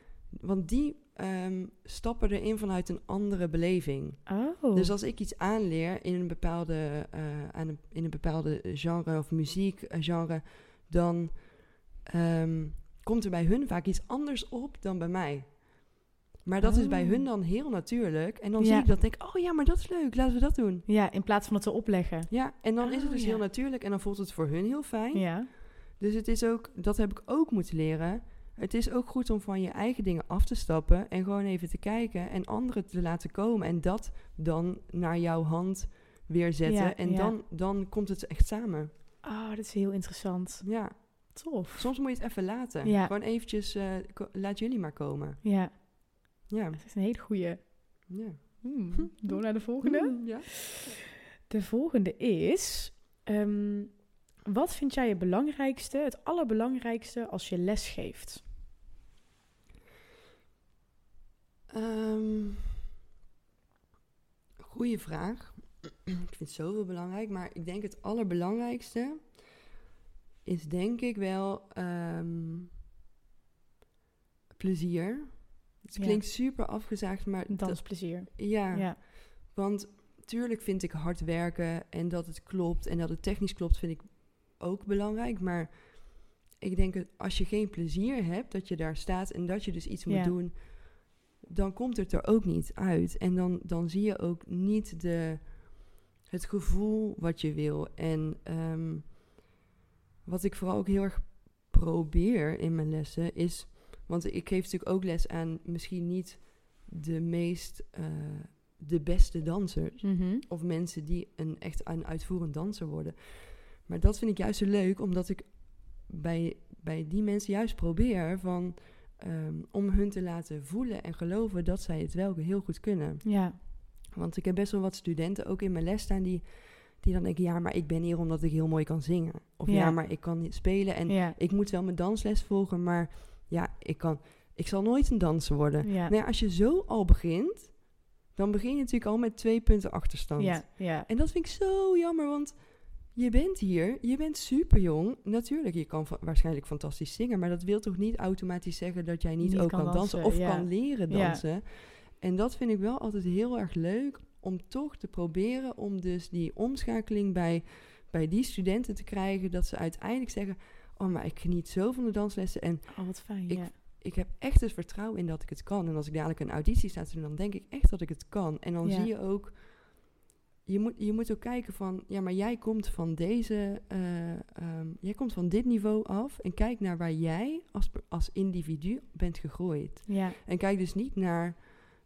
Want die ehm, stappen erin vanuit een andere beleving. Oh. Dus als ik iets aanleer in een bepaalde, eh, aan een, in een bepaalde genre of muziekgenre, dan ehm, komt er bij hun vaak iets anders op dan bij mij. Maar dat is bij Oh. hun dan heel natuurlijk. En dan Ja. zie ik dat denk ik, oh ja, maar dat is leuk, laten we dat doen. Ja, in plaats van het te opleggen. Ja, en dan is het Oh, dus ja. heel natuurlijk en dan voelt het voor hun heel fijn. Ja. Dus het is ook, dat heb ik ook moeten leren. Het is ook goed om van je eigen dingen af te stappen en gewoon even te kijken en anderen te laten komen en dat dan naar jouw hand weer zetten. Ja, en ja. Dan, dan komt het echt samen. Oh, dat is heel interessant. Ja, Tof. soms moet je het even laten. Ja. Gewoon eventjes, eh, laat jullie maar komen. Ja, Ja. dat is een hele goeie. ja. Hmm, *laughs* Door naar de volgende. Ja. De volgende is... ehm, wat vind jij het belangrijkste, het allerbelangrijkste als je les geeft? Ehm, goeie vraag. *clears throat* ik vind het zoveel belangrijk, maar ik denk het allerbelangrijkste is denk ik wel ehm, plezier. Het Ja. klinkt super afgezaagd, maar dat- Dansplezier. ja, Ja. want tuurlijk vind ik hard werken en dat het klopt en dat het technisch klopt, vind ik ook belangrijk. Maar ik denk dat als je geen plezier hebt, dat je daar staat en dat je dus iets moet Ja. doen, dan komt het er ook niet uit. En dan, dan zie je ook niet de, het gevoel wat je wil. En ehm, wat ik vooral ook heel erg probeer in mijn lessen is, want ik geef natuurlijk ook les aan misschien niet de meest, eh, de beste dansers Mhm. of mensen die een echt een uitvoerend danser worden. Maar dat vind ik juist zo leuk, omdat ik bij, bij die mensen juist probeer van, ehm, om hun te laten voelen en geloven dat zij het wel heel goed kunnen. Ja. Want ik heb best wel wat studenten ook in mijn les staan die, die dan denken, ja, maar ik ben hier omdat ik heel mooi kan zingen. Of ja, Ja. maar ik kan niet spelen en ja. ik moet wel mijn dansles volgen, maar ja, ik kan, ik zal nooit een danser worden. Ja. Nou ja, als je zo al begint, dan begin je natuurlijk al met twee punten achterstand. Ja. Ja. En dat vind ik zo jammer, want je bent hier, je bent super jong. Natuurlijk, je kan waarschijnlijk fantastisch zingen, maar dat wil toch niet automatisch zeggen dat jij niet, Niet ook kan dansen, dansen, of ja. kan leren Ja. dansen. En dat vind ik wel altijd heel erg leuk om toch te proberen om dus die omschakeling bij, bij die studenten te krijgen, dat ze uiteindelijk zeggen, oh maar ik geniet zo van de danslessen en Oh, wat fijn. Ik- ja. ik heb echt het vertrouwen in dat ik het kan. En als ik dadelijk een auditie sta te doen, dan denk ik echt dat ik het kan. En dan zie je ook je moet, je moet ook kijken van, ja, maar jij komt van deze, eh, ehm, jij komt van dit niveau af en kijk naar waar jij als, als individu bent gegroeid. Ja, En kijk dus niet naar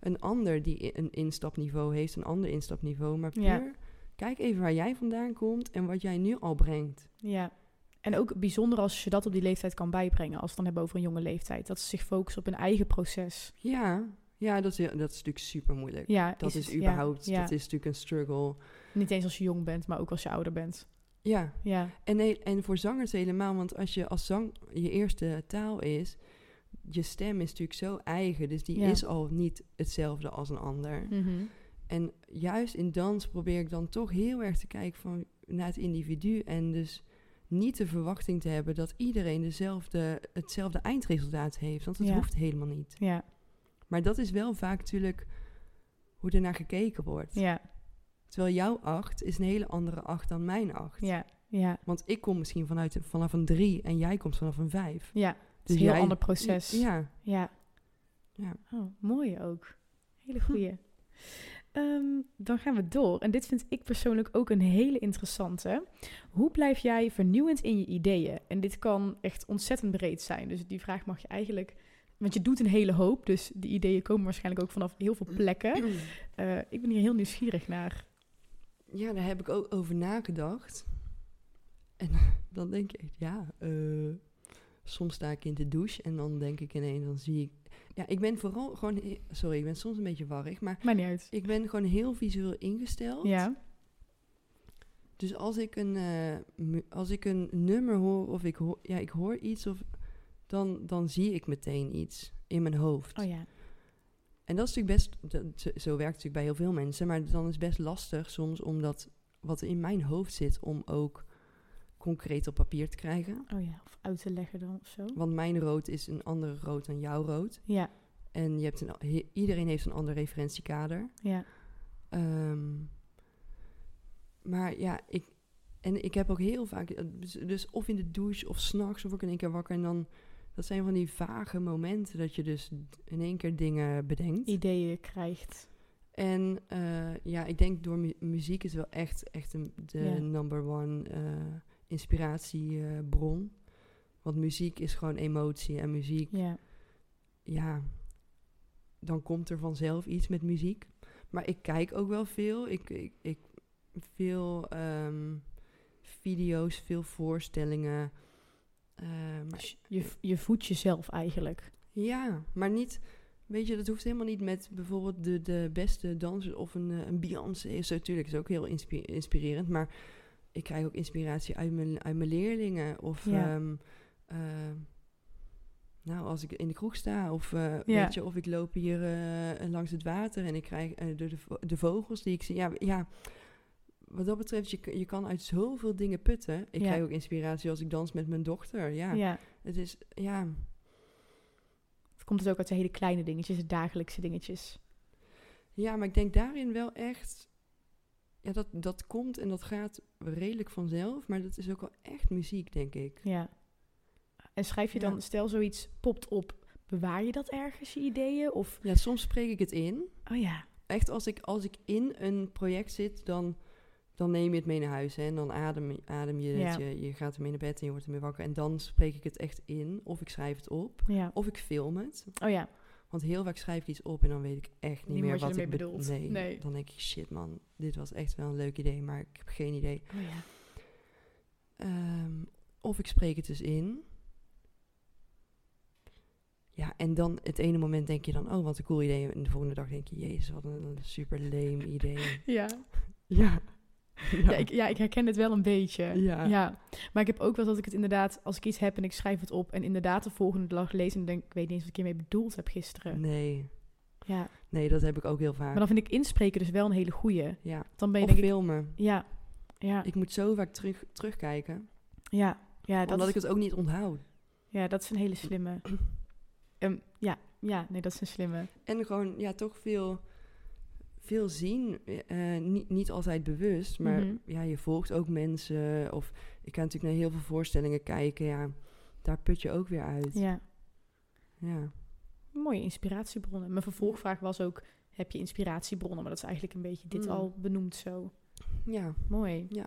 een ander die een instapniveau heeft, een ander instapniveau, maar puur Ja. kijk even waar jij vandaan komt en wat jij nu al brengt. ja. En ook bijzonder als je dat op die leeftijd kan bijbrengen. Als we het dan hebben over een jonge leeftijd. Dat ze zich focussen op hun eigen proces. Ja, ja dat, is, dat is natuurlijk super moeilijk. Ja, Dat is, überhaupt, Ja, dat is natuurlijk een struggle. Niet eens als je jong bent, maar ook als je ouder bent. Ja, Ja, En, en voor zangers helemaal, want als je als zang je eerste taal is, je stem is natuurlijk zo eigen, dus die Ja. is al niet hetzelfde als een ander. Mhm. En juist in dans probeer ik dan toch heel erg te kijken van, naar het individu en dus niet de verwachting te hebben dat iedereen dezelfde, hetzelfde eindresultaat heeft, want dat hoeft helemaal niet. ja, Maar dat is wel vaak natuurlijk hoe er naar gekeken wordt. ja, Terwijl jouw acht is een hele andere acht dan mijn acht. ja, ja, Want ik kom misschien vanuit, vanaf een drie en jij komt vanaf een vijf. ja. Het is Dus een heel jij- ander proces. Ja, Ja. Ja. Oh, mooi ook. Hele *laughs* goeie. Ehm, dan gaan we door. En dit vind ik persoonlijk ook een hele interessante. Hoe blijf jij vernieuwend in je ideeën? En dit kan echt ontzettend breed zijn. Dus die vraag mag je eigenlijk... Want je doet een hele hoop, dus die ideeën komen waarschijnlijk ook vanaf heel veel plekken. Eh, ik ben hier heel nieuwsgierig naar. ja, daar heb ik ook over nagedacht. En *laughs* dan denk ik, ja, eh, soms sta ik in de douche en dan denk ik ineens, dan zie ik... Ja, ik ben vooral gewoon... Sorry, ik ben soms een beetje warrig, maar niet uit. ik ben gewoon heel visueel ingesteld. Ja, Dus als ik een, eh, als ik een nummer hoor of ik hoor, ja, ik hoor iets, of, dan, dan zie ik meteen iets in mijn hoofd. oh ja. En dat is natuurlijk best, dat- zo- zo werkt het natuurlijk bij heel veel mensen, maar dan is het best lastig soms om dat wat in mijn hoofd zit, om ook concreet op papier te krijgen. Oh ja, of uit te leggen dan of zo. Want mijn rood is een andere rood dan jouw rood. Ja, En je hebt een, iedereen heeft een ander referentiekader. ja, Ehm, maar ja, ik, en ik heb ook heel vaak, eh, dus, dus of in de douche of s'nachts, of ik in één keer wakker en dan, dat zijn van die vage momenten dat je dus in één keer dingen bedenkt. ideeën krijgt. En eh, ja, ik denk door mu- muziek is wel echt, echt een, de number one eh, inspiratiebron. Want muziek is gewoon emotie en muziek, Ja, ja, dan komt er vanzelf iets met muziek. Maar ik kijk ook wel veel. Ik, ik, ik veel ehm, video's, veel voorstellingen. Eh, maar, dus je, je voedt jezelf eigenlijk. ja, maar niet. Weet je, dat hoeft helemaal niet met bijvoorbeeld de, de beste dansers of een, eh, een Beyoncé. Is natuurlijk is ook heel inspi- inspirerend. Maar ik krijg ook inspiratie uit mijn, uit mijn leerlingen. Of Ja. ehm, eh, nou, als ik in de kroeg sta. Of, Ja. weet je, of ik loop hier langs het water en ik krijg de, de vogels die ik zie. Ja, ja, wat dat betreft, je, je kan uit zoveel dingen putten. Ik Ja. krijg ook inspiratie als ik dans met mijn dochter. Ja, ja. het is, ja, Het komt dus ook uit de hele kleine dingetjes, de dagelijkse dingetjes. Ja, maar ik denk daarin wel echt. Ja, dat, dat komt en dat gaat redelijk vanzelf. Maar dat is ook wel echt muziek, denk ik. Ja. En schrijf je Ja. dan, stel zoiets popt op, bewaar je dat ergens, je ideeën? Of, Ja, soms spreek ik het in. oh ja, Echt, als ik, als ik in een project zit, dan, dan neem je het mee naar huis. Hè, en dan adem, adem je het. Ja. Je, je gaat ermee naar bed en je wordt ermee wakker. En dan spreek ik het echt in. Of ik schrijf het op. ja. Of ik film het. Oh ja, Want heel vaak schrijf ik iets op en dan weet ik echt niet, Niet meer wat ik ermee be- bedoelt. Nee, Nee. dan denk ik, shit man, dit was echt wel een leuk idee, maar ik heb geen idee. oh ja. Ehm, of ik spreek het dus in. Ja, en dan het ene moment denk je dan, oh, wat een cool idee. En de volgende dag denk je, jezus, wat een, super lame idee. Ja. *laughs* ja. *laughs* Ja. ik, ja, ik herken het wel een beetje. Ja. ja. Maar ik heb ook wel dat ik het inderdaad, als ik iets heb en ik schrijf het op en inderdaad de volgende dag lees en denk, ik weet niet eens wat ik hiermee bedoeld heb gisteren. Nee, Ja. nee, dat heb ik ook heel vaak. Maar dan vind ik inspreken dus wel een hele goeie. ja. Dan ben je Of denk ik, filmen. ja, ja, Ik moet zo vaak terug, terugkijken, ja, ja, dat omdat is, ik het ook niet onthoud. ja, dat is een hele slimme. *clears throat* Ehm, ja, ja, nee, dat is een slimme. En gewoon, ja, toch veel, veel zien. eh, niet, niet altijd bewust, maar Mhm. ja, je volgt ook mensen. Of ik kan natuurlijk naar heel veel voorstellingen kijken. Ja, daar put je ook weer uit. Ja. Ja, mooie inspiratiebronnen. Mijn vervolgvraag was ook, heb je inspiratiebronnen? Maar dat is eigenlijk een beetje dit Mm. al benoemd zo. Ja. Mooi. Ja.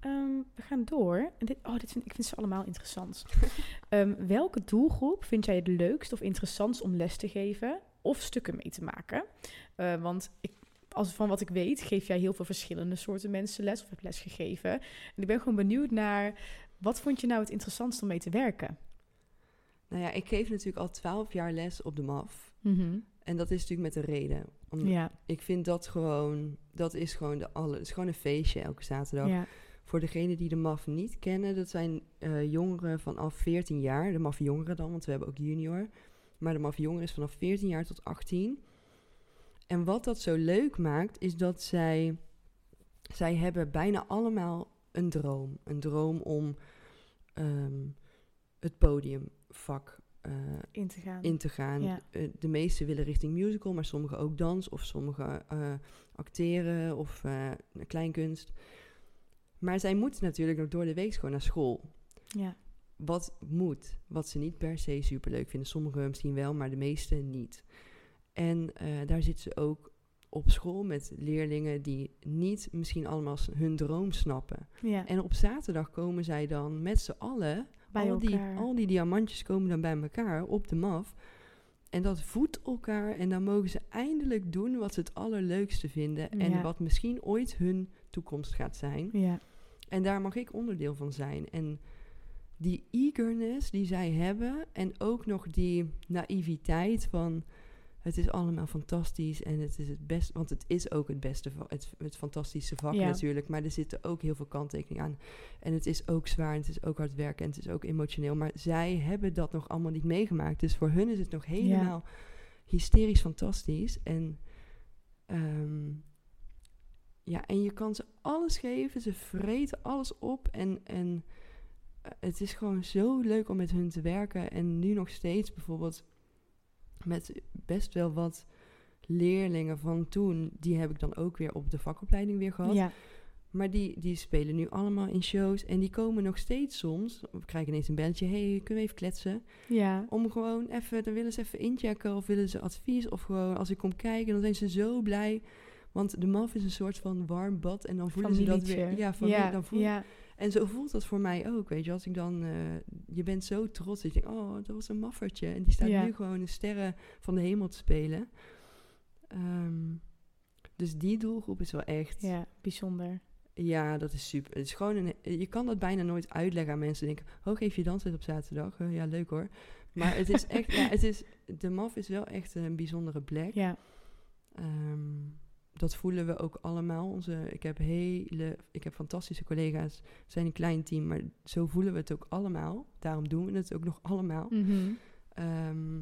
Ehm, we gaan door. En dit, oh, dit vind, ik vind ze allemaal interessant. *laughs* Ehm, welke doelgroep vind jij het leukst of interessantst om les te geven of stukken mee te maken? Eh, want ik, als, van wat ik weet, geef jij heel veel verschillende soorten mensen les of heb les gegeven. En ik ben gewoon benieuwd naar, wat vond je nou het interessantst om mee te werken? Nou ja, ik geef natuurlijk al twaalf jaar les op de MAF. Mhm. En dat is natuurlijk met een reden. Om, Ja, Ik vind dat gewoon, dat is gewoon, de alle, het is gewoon een feestje elke zaterdag. ja, Voor degenen die de MAF niet kennen, dat zijn eh, jongeren vanaf 14 jaar. De MAF jongeren dan, want we hebben ook junior. Maar de MAF jongeren is vanaf 14 jaar tot 18. En wat dat zo leuk maakt, is dat zij, zij hebben bijna allemaal een droom. Een droom om ehm, het podiumvak eh, in te gaan. in te gaan. Ja. Eh, de meesten willen richting musical, maar sommigen ook dans of sommigen eh, acteren of kleinkunst. Maar zij moeten natuurlijk nog door de week gewoon naar school. Ja, Wat moet, wat ze niet per se superleuk vinden. Sommigen misschien wel, maar de meeste niet. En eh, daar zitten ze ook op school met leerlingen die niet misschien allemaal hun droom snappen. ja. En op zaterdag komen zij dan met z'n allen bij al die, al die diamantjes komen dan bij elkaar op de MAF. En dat voedt elkaar. En dan mogen ze eindelijk doen wat ze het allerleukste vinden. En Ja. wat misschien ooit hun toekomst gaat zijn. Ja, En daar mag ik onderdeel van zijn. En die eagerness die zij hebben. En ook nog die naïviteit van... Het is allemaal fantastisch en het is het beste... Want het is ook het beste, het, het fantastische vak Ja. natuurlijk. Maar er zitten ook heel veel kanttekeningen aan. En het is ook zwaar en het is ook hard werken en het is ook emotioneel. Maar zij hebben dat nog allemaal niet meegemaakt. Dus voor hun is het nog helemaal hysterisch fantastisch. En, ehm, ja, en je kan ze alles geven. Ze vreten alles op. En, en eh, het is gewoon zo leuk om met hun te werken. En nu nog steeds bijvoorbeeld met best wel wat leerlingen van toen. Die heb ik dan ook weer op de vakopleiding weer gehad. ja, Maar die, die spelen nu allemaal in shows. En die komen nog steeds soms. We krijgen ineens een belletje. hey, kunnen we even kletsen? ja. Om gewoon even, dan willen ze even inchecken of willen ze advies. Of gewoon als ik kom kijken, dan zijn ze zo blij. Want de MAF is een soort van warm bad. En dan voelen ze dat weer. Ja, van ja, dan voel, ja, En zo voelt dat voor mij ook. Weet je, als ik dan. eh, je bent zo trots. Dat je denkt, oh, dat was een maffertje. En die staat Ja. nu gewoon de sterren van de hemel te spelen. Ehm, dus die doelgroep is wel echt. ja, bijzonder. Ja, dat is super. Het is gewoon een, je kan dat bijna nooit uitleggen aan mensen. Denken, oh, geef je dansles op zaterdag? Eh, ja, leuk hoor. Maar het is echt, *laughs* ja, het is, de MAF is wel echt een bijzondere plek. Ja, Ehm, dat voelen we ook allemaal. Onze, ik heb hele, ik heb fantastische collega's. We zijn een klein team, maar zo voelen we het ook allemaal. Daarom doen we het ook nog allemaal. mhm. Ehm,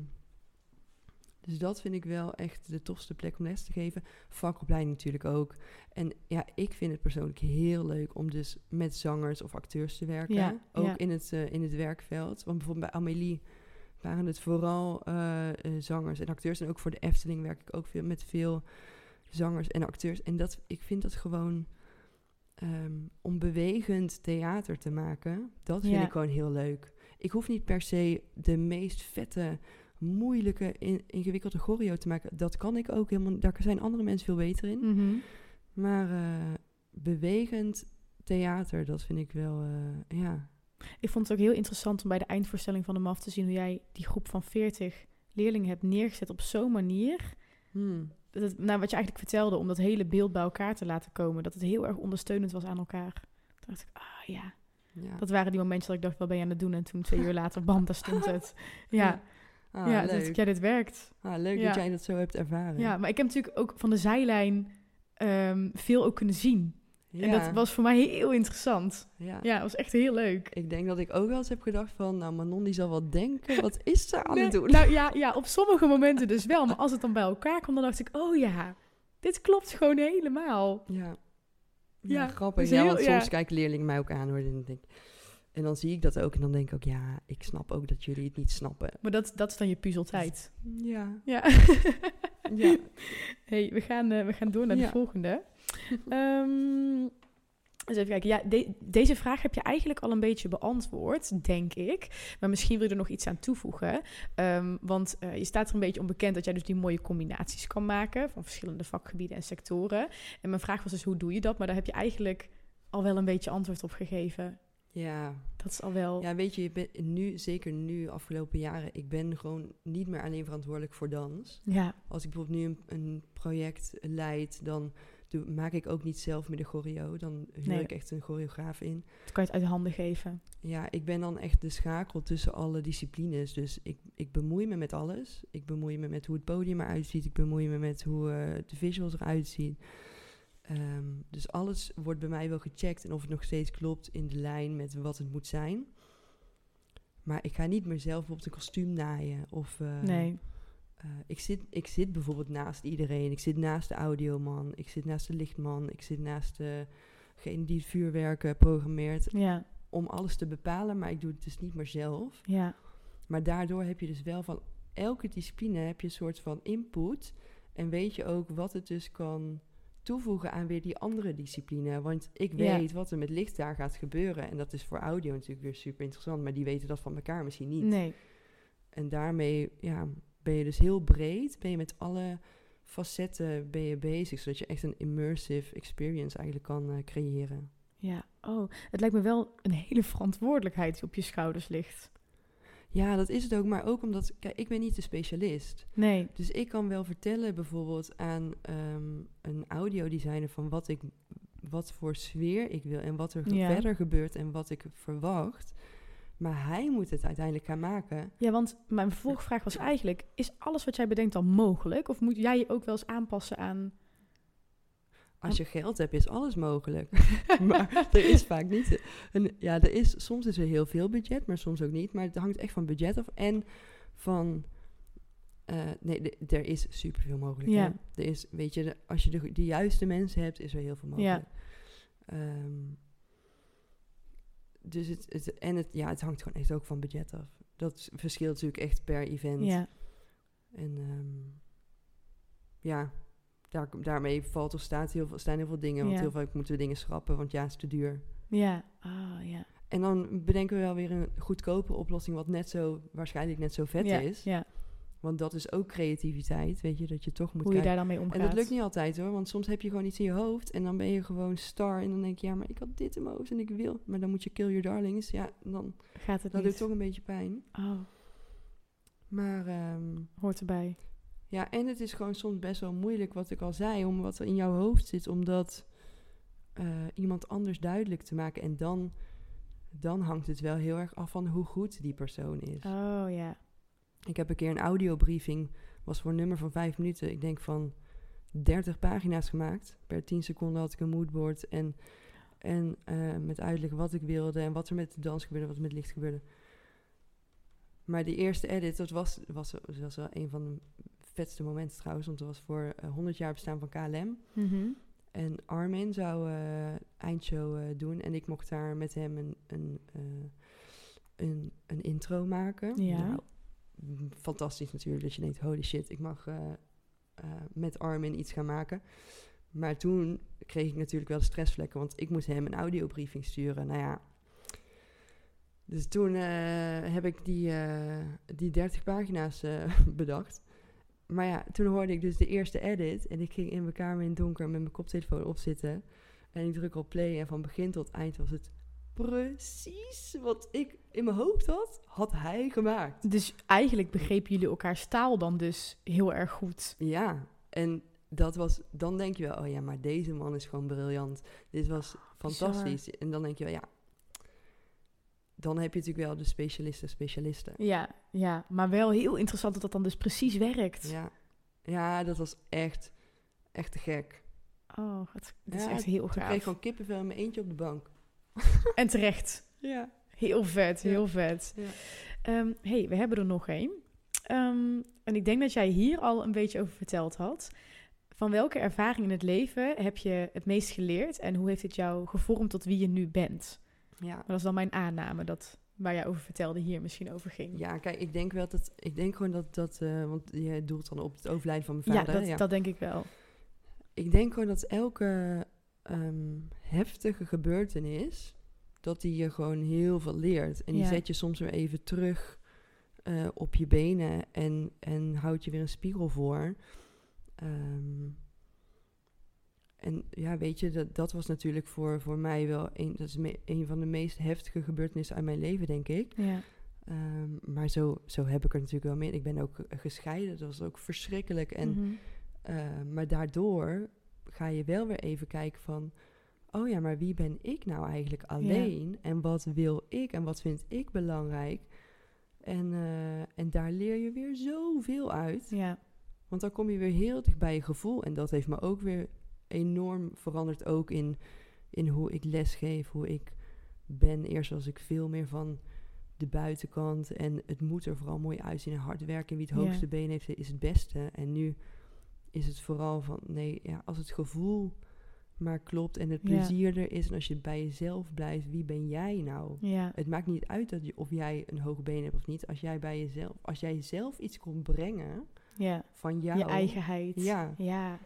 dus dat vind ik wel echt de tofste plek om les te geven. Vakopleiding natuurlijk ook. En ja, ik vind het persoonlijk heel leuk om dus met zangers of acteurs te werken. Ja, ook ja. In, het, eh, in het werkveld. Want bijvoorbeeld bij Amélie waren het vooral eh, eh, zangers en acteurs. En ook voor de Efteling werk ik ook veel met veel zangers en acteurs. En dat, ik vind dat gewoon... ehm, om bewegend theater te maken, dat vind Ja. ik gewoon heel leuk. Ik hoef niet per se de meest vette, moeilijke, in- ingewikkelde choreo te maken. Dat kan ik ook helemaal. Daar zijn andere mensen veel beter in. Mhm. Maar eh, bewegend theater, dat vind ik wel, eh, ja. Ik vond het ook heel interessant om bij de eindvoorstelling van de MAF te zien hoe jij die groep van 40 leerlingen hebt neergezet op zo'n manier. Hmm. Dat nou, wat je eigenlijk vertelde, om dat hele beeld bij elkaar te laten komen. Dat het heel erg ondersteunend was aan elkaar. Toen dacht ik, ah ja. Ja, Dat waren die momentjes dat ik dacht, wat ben je aan het doen? En toen twee uur later, bam, daar stond het. *laughs* Ja, Ah, ja, leuk. dat, ja dit werkt. Ah, leuk Ja. dat jij dat zo hebt ervaren. Ja, maar ik heb natuurlijk ook van de zijlijn ehm, veel ook kunnen zien. Ja. En dat was voor mij heel interessant. ja. Ja, het was echt heel leuk. Ik denk dat ik ook wel eens heb gedacht van, nou Manon die zal wel denken, wat is ze aan het doen? Nou ja, ja, op sommige momenten dus wel. Maar als het dan bij elkaar kwam, dan dacht ik, oh ja, dit klopt gewoon helemaal. Ja. Ja, Ja, grappig. dus Ja, heel- want ja. soms kijken leerlingen mij ook aan hoor. En, denk, en dan zie ik dat ook en dan denk ik ook, ja, ik snap ook dat jullie het niet snappen. Maar dat, dat is dan je puzzeltijd. Ja. Ja. Ja. *laughs* hey, we gaan, eh, we gaan door naar de Ja. volgende. Ehm, Dus even kijken. Ja, de- deze vraag heb je eigenlijk al een beetje beantwoord, denk ik. Maar misschien wil je er nog iets aan toevoegen. Ehm, want eh, je staat er een beetje onbekend dat jij dus die mooie combinaties kan maken van verschillende vakgebieden en sectoren. En mijn vraag was dus, hoe doe je dat? Maar daar heb je eigenlijk al wel een beetje antwoord op gegeven. Ja, Dat is al wel... ja weet je, je bent nu, zeker nu, afgelopen jaren, ik ben gewoon niet meer alleen verantwoordelijk voor dans. Ja, Als ik bijvoorbeeld nu een, een project leid, dan doe, maak ik ook niet zelf meer de choreo. Dan huur Nee. ik echt een choreograaf in. dat kan je het uit handen geven. Ja, ik ben dan echt de schakel tussen alle disciplines. Dus ik, ik bemoei me met alles. Ik bemoei me met hoe het podium eruit ziet. Ik bemoei me met hoe eh, de visuals eruit zien. Ehm, dus alles wordt bij mij wel gecheckt. En of het nog steeds klopt in de lijn met wat het moet zijn. Maar ik ga niet meer zelf bijvoorbeeld een kostuum naaien. Of, eh, nee. Eh, ik, zit, ik zit bijvoorbeeld naast iedereen. Ik zit naast de audioman. Ik zit naast de lichtman. Ik zit naast degene die het vuurwerken programmeert Ja, om alles te bepalen, maar ik doe het dus niet meer zelf. ja, Maar daardoor heb je dus wel van elke discipline heb je een soort van input en weet je ook wat het dus kan toevoegen aan weer die andere discipline. Want ik Ja. weet wat er met licht daar gaat gebeuren en dat is voor audio natuurlijk weer super interessant, maar die weten dat van elkaar misschien niet. nee. En daarmee ja, ben je dus heel breed, ben je met alle facetten ben je bezig, zodat je echt een immersive experience eigenlijk kan eh, creëren. Ja, oh, het lijkt me wel een hele verantwoordelijkheid die op je schouders ligt. Ja, dat is het ook, maar ook omdat, kijk, ik ben niet de specialist. Nee, Dus ik kan wel vertellen bijvoorbeeld aan ehm, een audiodesigner van wat ik, wat voor sfeer ik wil en wat er Ja. verder gebeurt en wat ik verwacht. Maar hij moet het uiteindelijk gaan maken. ja, want mijn vervolgvraag was eigenlijk: is alles wat jij bedenkt dan mogelijk? Of moet jij je ook wel eens aanpassen aan. Als je geld hebt, is alles mogelijk. *laughs* maar er is vaak niet. Een, ja, er is, soms is er heel veel budget, maar soms ook niet. Maar het hangt echt van budget af en van. eh, nee, er is superveel mogelijk. Ja. hè. Er is, weet je, de- als je de, de juiste mensen hebt, is er heel veel mogelijk. Ehm, dus het, het, en het, ja, het hangt gewoon echt ook van budget af. Dat verschilt natuurlijk echt per event. Ja, En ehm, ja, daar, daarmee valt of staat heel veel, staan heel veel dingen. Want Ja. heel vaak moeten we dingen schrappen, want ja, het is te duur. ja, ah ja. En dan bedenken we wel weer een goedkope oplossing, wat net zo, waarschijnlijk net zo vet ja, is. Ja, Want dat is ook creativiteit, weet je, dat je toch moet hoe je kijken. daar dan mee omgaat. En dat lukt niet altijd hoor, want soms heb je gewoon iets in je hoofd en dan ben je gewoon star. En dan denk je, ja, maar ik had dit in mijn hoofd en ik wil. Maar dan moet je kill your darlings. Ja, dan, Gaat het dat doet toch een beetje pijn. Oh, Maar ehm, hoort erbij. ja, en het is gewoon soms best wel moeilijk, wat ik al zei, om wat er in jouw hoofd zit, om dat eh, iemand anders duidelijk te maken. En dan, dan hangt het wel heel erg af van hoe goed die persoon is. Oh ja. Ik heb een keer een audiobriefing, was voor een nummer van vijf minuten. Ik denk van 30 pagina's gemaakt. Per 10 seconden had ik een moodboard en, en eh, met uitleg wat ik wilde en wat er met de dans gebeurde, wat er met licht gebeurde. Maar die eerste edit, dat was, was, was wel een van de vetste momenten trouwens, want dat was voor eh, 100 jaar bestaan van KLM. Mhm. En Armin zou eh, eindshow eh, doen en ik mocht daar met hem een, een, eh, een, een intro maken. Ja. Nou, fantastisch natuurlijk, dat je denkt, holy shit, ik mag eh, eh, met Armin iets gaan maken. Maar toen kreeg ik natuurlijk wel stressvlekken, want ik moest hem een audiobriefing sturen. Nou ja, dus toen eh, heb ik die, die 30 pagina's *laughs* bedacht. Maar ja, toen hoorde ik dus de eerste edit. En ik ging in mijn kamer in het donker met mijn koptelefoon opzitten. En ik druk op play. En van begin tot eind was het precies wat ik in mijn hoofd had, had hij gemaakt. Dus eigenlijk begrepen jullie elkaars taal dan dus heel erg goed. Ja, en dat was, dan denk je wel, oh ja, maar deze man is gewoon briljant. Dit was fantastisch. En dan denk je wel, ja, dan heb je natuurlijk wel de specialisten, specialisten. Ja, ja, maar wel heel interessant dat dat dan dus precies werkt. Ja, ja dat was echt, echt te gek. Oh, dat is echt heel kreeg ik gaaf. gewoon kippenvel in mijn eentje op de bank. En terecht. Ja. Heel vet, Ja. heel vet. Ja. Ehm, hey, we hebben er nog één. Ehm, en ik denk dat jij hier al een beetje over verteld had. Van welke ervaring in het leven heb je het meest geleerd en hoe heeft het jou gevormd tot wie je nu bent? Ja. Dat is dan mijn aanname, dat waar jij over vertelde hier misschien over ging. ja, kijk, ik denk wel dat, ik denk gewoon dat, dat eh, want je doelt dan op het overlijden van mijn Ja, vader. dat, ja. dat denk ik wel. Ik denk gewoon dat elke, ehm, heftige gebeurtenis, dat die je gewoon heel veel leert. En die Ja. zet je soms weer even terug eh, op je benen en, en houdt je weer een spiegel voor. Ehm, en ja, weet je, dat, dat was natuurlijk voor, voor mij wel een, dat is me- een van de meest heftige gebeurtenissen uit mijn leven, denk ik. Ja. Ehm, maar zo, zo heb ik er natuurlijk wel meer. Ik ben ook eh, gescheiden, dat was ook verschrikkelijk. En, Mhm. eh, maar daardoor ga je wel weer even kijken van... Oh ja, maar wie ben ik nou eigenlijk alleen? En wat wil ik en wat vind ik belangrijk? En, eh, en daar leer je weer zoveel uit. ja. Want dan kom je weer heel dicht bij je gevoel. En dat heeft me ook weer enorm veranderd. Ook in, in hoe ik lesgeef, hoe ik ben. Eerst was ik veel meer van de buitenkant. En het moet er vooral mooi uitzien en hard werken. En wie het Ja. hoogste been heeft, is het beste. En nu is het vooral van, nee, ja, als het gevoel maar klopt en het Ja. plezier er is. En als je bij jezelf blijft, wie ben jij nou? Ja. Het maakt niet uit dat je, of jij een hoog been hebt of niet. Als jij bij jezelf, als jij zelf iets kon brengen Ja. van jou. Je eigenheid. Ja. Ja.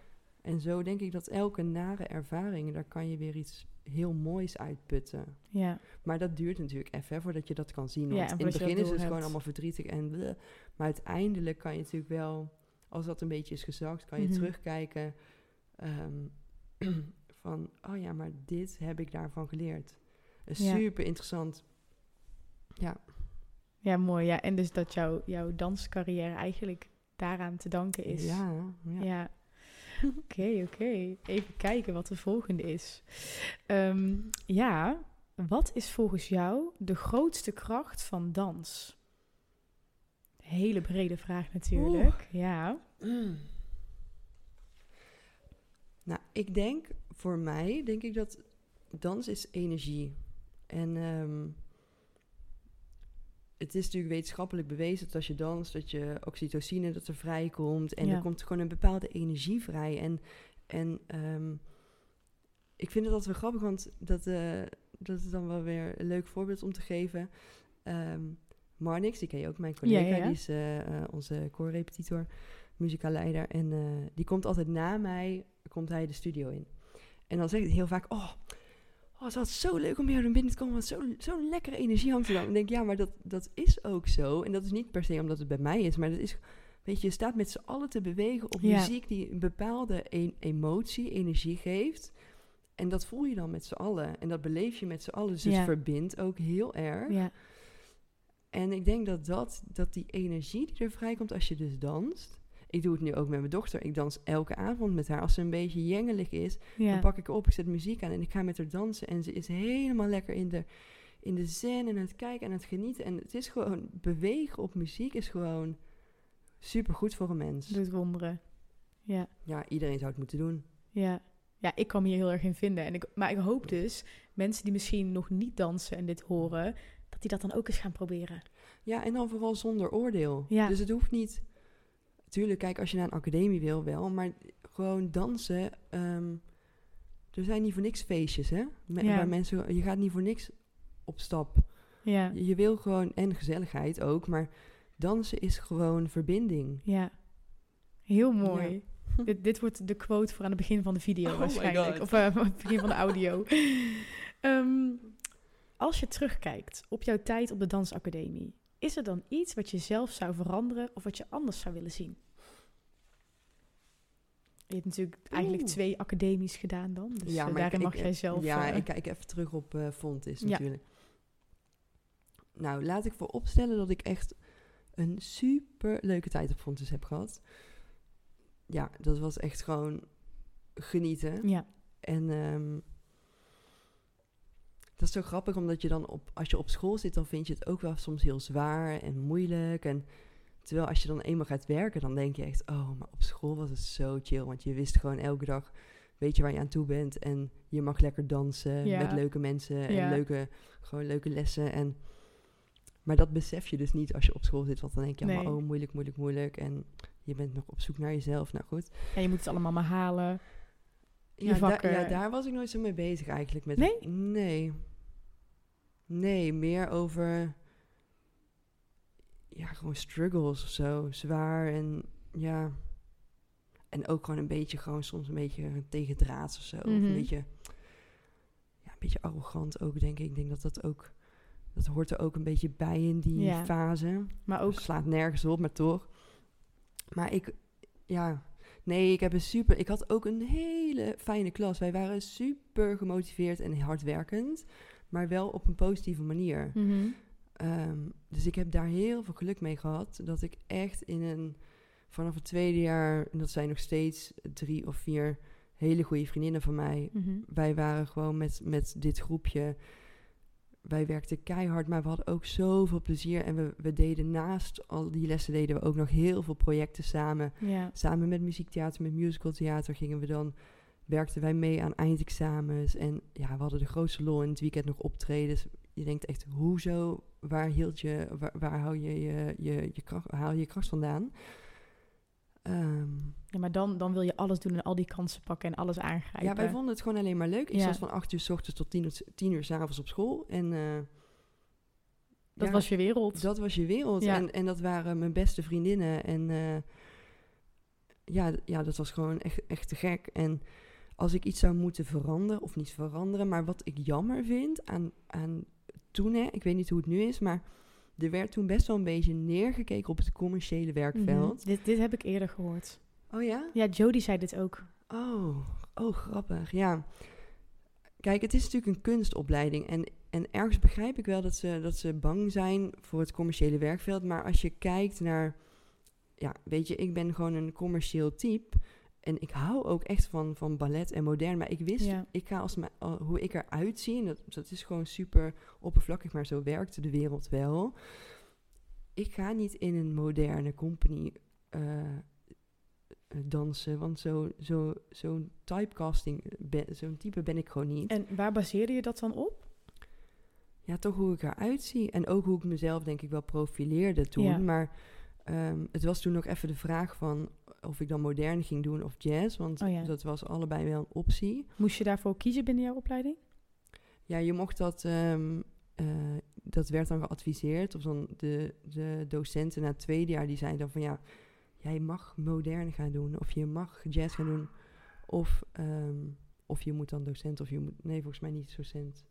En zo denk ik dat elke nare ervaring, daar kan je weer iets heel moois uitputten. Ja. Maar dat duurt natuurlijk even hè, voordat je dat kan zien. Want in het begin is het gewoon allemaal verdrietig en bleh. Maar uiteindelijk kan je natuurlijk wel, als dat een beetje is gezakt, kan je Mhm. terugkijken ehm, van, oh ja, maar dit heb ik daarvan geleerd. Een Ja. Super interessant. Ja, Ja, mooi. Ja. En dus dat jouw jouw danscarrière eigenlijk daaraan te danken is. ja, ja. Ja. Oké, oké. Even kijken wat de volgende is. Ehm, ja, wat is volgens jou de grootste kracht van dans? Hele brede vraag natuurlijk. Ja. Mm. Nou, ik denk voor mij, denk ik dat dans is energie. En ehm, het is natuurlijk wetenschappelijk bewezen dat als je danst, dat je oxytocine dat er vrijkomt. En Ja. er komt gewoon een bepaalde energie vrij. En, en ehm, ik vind het altijd wel grappig, want dat, eh, dat is dan wel weer een leuk voorbeeld om te geven. Ehm Marnix, die ken je ook, mijn collega, Ja, ja, ja. die is eh, eh, onze koorrepetitor, muzikaalleider. En die komt altijd na mij, komt hij de studio in. En dan zegt hij heel vaak, oh, oh het was zo leuk om hier naar binnen te komen, want zo'n zo lekkere energie er dan. En ik denk, ja, maar dat, dat is ook zo. En dat is niet per se omdat het bij mij is, maar dat is, weet je, je staat met z'n allen te bewegen op Ja. muziek die een bepaalde emotie, energie geeft. En dat voel je dan met z'n allen. En dat beleef je met z'n allen. Dus Ja. het verbindt ook heel erg. Ja. En ik denk dat, dat, dat die energie die er vrijkomt als je dus danst. Ik doe het nu ook met mijn dochter. Ik dans elke avond met haar. Als ze een beetje jengelig is, dan pak ik haar op, ik zet muziek aan en ik ga met haar dansen. En ze is helemaal lekker in de, in de zen en aan het kijken en aan het genieten. En het is gewoon, bewegen op muziek is gewoon super goed voor een mens. Doet wonderen. Ja. Ja, iedereen zou het moeten doen. Ja. Ja, ik kan me hier heel erg in vinden. En ik, maar ik hoop dus, mensen die misschien nog niet dansen en dit horen, dat die dat dan ook eens gaan proberen. Ja, en dan vooral zonder oordeel. Ja. Dus het hoeft niet... Tuurlijk, kijk, als je naar een academie wil, wel. Maar gewoon dansen... ehm, er zijn niet voor niks feestjes, hè? Me- Ja. Waar mensen... Je gaat niet voor niks op stap. Ja. Je, je wil gewoon... En gezelligheid ook, maar... Dansen is gewoon verbinding. Ja. Heel mooi. *laughs* dit, dit wordt de quote voor aan het begin van de video Oh waarschijnlijk. Of eh, aan *laughs* het begin van de audio. *laughs* Ehm, als je terugkijkt op jouw tijd op de dansacademie, is er dan iets wat je zelf zou veranderen of wat je anders zou willen zien? Je hebt natuurlijk eigenlijk Oeh. twee academies gedaan dan. Dus Ja, eh, maar daarin ik- mag ik- jij zelf... Ja, eh, ik kijk even terug op eh Fontis Ja. natuurlijk. Nou, laat ik vooropstellen dat ik echt een super leuke tijd op Fontis heb gehad. Ja, dat was echt gewoon genieten. ja, En ehm, dat is zo grappig, omdat je dan op, als je op school zit, dan vind je het ook wel soms heel zwaar en moeilijk. En terwijl als je dan eenmaal gaat werken, dan denk je echt, oh, maar op school was het zo chill. Want je wist gewoon elke dag, weet je waar je aan toe bent. En je mag lekker dansen Ja. met leuke mensen en Ja. leuke, gewoon leuke lessen. En, maar dat besef je dus niet als je op school zit, want dan denk je allemaal, oh, moeilijk, moeilijk, moeilijk. En je bent nog op zoek naar jezelf. Nou goed. ja, je moet het allemaal maar halen. Ja, daar was ik nooit zo mee bezig eigenlijk. Met, Nee? Nee. Nee, meer over... Ja, gewoon struggles of zo. Zwaar en ja... En ook gewoon een beetje, gewoon soms een beetje tegen draads of zo. Of Mhm. een beetje... beetje arrogant ook, denk ik. Ik denk dat dat ook... Dat hoort er ook een beetje bij in die Ja. fase. Maar ook, Slaat nergens op, maar toch. Maar ik... Ja... Nee, ik heb een super... Ik had ook een hele fijne klas. Wij waren super gemotiveerd en hardwerkend. Maar wel op een positieve manier. Mhm. Ehm, dus ik heb daar heel veel geluk mee gehad. Dat ik echt in een. Vanaf het tweede jaar. En dat zijn nog steeds drie of vier hele goede vriendinnen van mij. Mhm. Wij waren gewoon met, met dit groepje. Wij werkten keihard, maar we hadden ook zoveel plezier. En we, we deden naast al die lessen deden we ook nog heel veel projecten samen. ja. Samen met muziektheater, met musicaltheater gingen we dan... werkten wij mee aan eindexamens. En ja, we hadden de grootste lol in het weekend nog optredens. Je denkt echt, hoezo? Waar, hield je, waar, waar hou je je, je, je kracht, haal je je kracht vandaan? Ehm, ja, maar dan, dan wil je alles doen en al die kansen pakken en alles aangrijpen. ja, wij vonden het gewoon alleen maar leuk. Ik Ja. zat van acht uur s ochtends tot tien uur, tien uur s avonds op school. En eh, Dat ja, was je wereld. dat was je wereld. Ja. En, en dat waren mijn beste vriendinnen. En eh, ja, ja, dat was gewoon echt, echt te gek. En als ik iets zou moeten veranderen, of niet veranderen, maar wat ik jammer vind aan, aan toen, hè, ik weet niet hoe het nu is, maar er werd toen best wel een beetje neergekeken op het commerciële werkveld. Mhm. dit, dit heb ik eerder gehoord. Oh ja? Ja, Jodie zei dit ook. Oh, oh, grappig. Ja. Kijk, het is natuurlijk een kunstopleiding. En, en ergens begrijp ik wel dat ze, dat ze bang zijn voor het commerciële werkveld. Maar als je kijkt naar. Ja, weet je, ik ben gewoon een commercieel type. En ik hou ook echt van, van ballet en modern. Maar ik wist, Ja. ik ga als hoe ik eruit zie. En dat, dat is gewoon super oppervlakkig, maar zo werkt de wereld wel. Ik ga niet in een moderne company eh, dansen. Want zo, zo, zo'n typecasting, zo'n type ben ik gewoon niet. En waar baseerde je dat dan op? Ja, toch hoe ik eruit zie. En ook hoe ik mezelf denk ik wel profileerde toen. Ja. Maar ehm, het was toen nog even de vraag van of ik dan modern ging doen of jazz. Want Oh ja. dat was allebei wel een optie. Moest je daarvoor kiezen binnen jouw opleiding? Ja, je mocht dat... ehm, eh, dat werd dan geadviseerd. Of dan de, de docenten na het tweede jaar die zeiden dan van ja, jij mag modern gaan doen. Of je mag jazz gaan doen. Of, ehm, of je moet dan docent of je moet... Nee, volgens mij niet docent.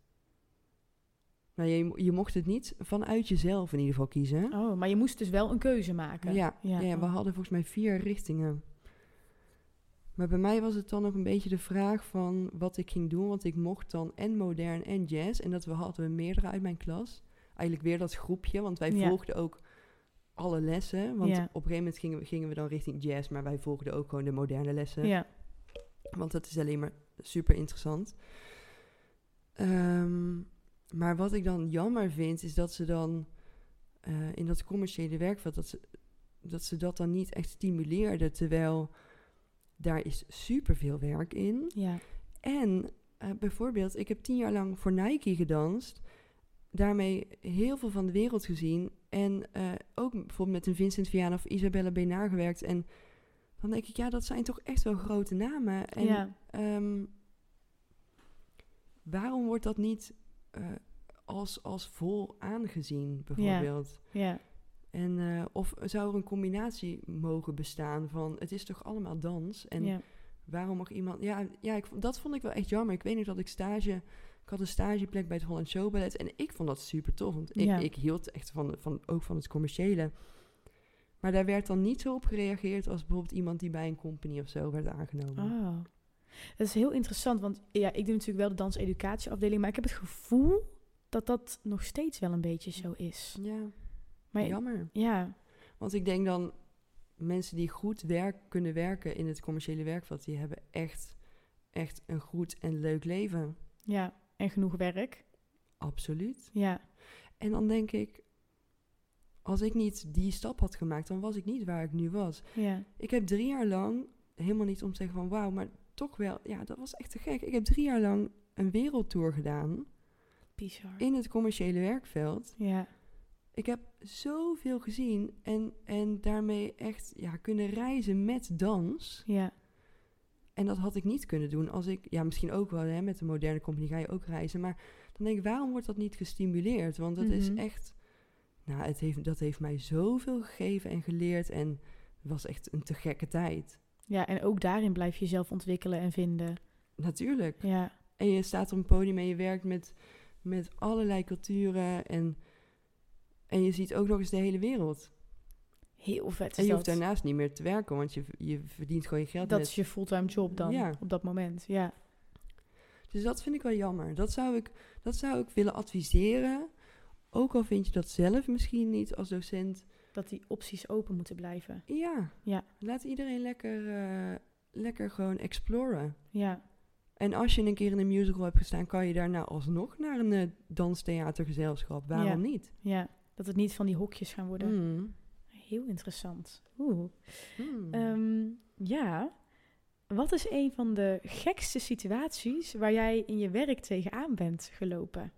Nou, je, je mocht het niet vanuit jezelf in ieder geval kiezen. Oh, maar je moest dus wel een keuze maken. Ja, ja. Ja, we hadden volgens mij vier richtingen. Maar bij mij was het dan nog een beetje de vraag van wat ik ging doen. Want ik mocht dan en modern en jazz. En dat we hadden we meerdere uit mijn klas. Eigenlijk weer dat groepje, want wij Ja. volgden ook alle lessen. Want Ja. op een gegeven moment gingen we, gingen we dan richting jazz. Maar wij volgden ook gewoon de moderne lessen. Ja. Want dat is alleen maar super interessant. Ehm, maar wat ik dan jammer vind, is dat ze dan eh, in dat commerciële werkveld, dat ze, dat ze dat dan niet echt stimuleerden. Terwijl daar is super veel werk in. ja. En eh, bijvoorbeeld, ik heb tien jaar lang voor Nike gedanst. Daarmee heel veel van de wereld gezien. En eh, ook bijvoorbeeld met een Vincent Viana of Isabella Benaar gewerkt. En dan denk ik, ja, dat zijn toch echt wel grote namen. En ja. ehm, waarom wordt dat niet eh, als, als vol aangezien, bijvoorbeeld? ja. En, eh, of zou er een combinatie mogen bestaan van... het is toch allemaal dans? En ja. waarom mag iemand... Ja, ja ik, dat vond ik wel echt jammer. Ik weet nog dat ik stage... Ik had een stageplek bij het Holland Show Ballet. En ik vond dat super tof. Want ik, Ja. ik hield echt van, van, ook van het commerciële. Maar daar werd dan niet zo op gereageerd... als bijvoorbeeld iemand die bij een company of zo werd aangenomen. Oh. Dat is heel interessant, want ja, ik doe natuurlijk wel de danseducatieafdeling, maar ik heb het gevoel dat dat nog steeds wel een beetje zo is. Ja, Maar jammer. ja, Want ik denk dan... mensen die goed werk, kunnen werken in het commerciële werkveld... die hebben echt, echt een goed en leuk leven. ja, en genoeg werk. Absoluut. Ja, En dan denk ik, als ik niet die stap had gemaakt, dan was ik niet waar ik nu was. ja, Ik heb drie jaar lang, helemaal niet om te zeggen van wauw, maar toch wel, ja, dat was echt te gek. Ik heb drie jaar lang een wereldtour gedaan bizar. in het commerciële werkveld. Ja, Ik heb zoveel gezien en, en daarmee echt ja, kunnen reizen met dans. ja, En dat had ik niet kunnen doen als ik, ja, misschien ook wel, hè, met de moderne compagnie ga je ook reizen. Maar dan denk ik, waarom wordt dat niet gestimuleerd? Want het is Mhm. echt, nou, het heeft, dat heeft mij zoveel gegeven en geleerd. En het was echt een te gekke tijd. Ja, en ook daarin blijf je jezelf ontwikkelen en vinden. Natuurlijk. Ja, En je staat op een podium en je werkt met, met allerlei culturen. En, en je ziet ook nog eens de hele wereld. Heel vet is En je dat. hoeft daarnaast niet meer te werken, want je, je verdient gewoon je geld dat met. is je fulltime job dan, Ja. op dat moment. Ja. Dus dat vind ik wel jammer. Dat zou ik, dat zou ik willen adviseren. Ook al vind je dat zelf misschien niet als docent. Dat die opties open moeten blijven. Ja, Ja. laat iedereen lekker, eh, lekker gewoon exploren. Ja, En als je een keer in een musical hebt gestaan, kan je daarna alsnog naar een eh, danstheatergezelschap. Waarom Ja. niet? ja. Dat het niet van die hokjes gaan worden. Mm. Heel interessant. Oeh. Mm. Ehm, ja. Wat is een van de gekste situaties waar jij in je werk tegenaan bent gelopen?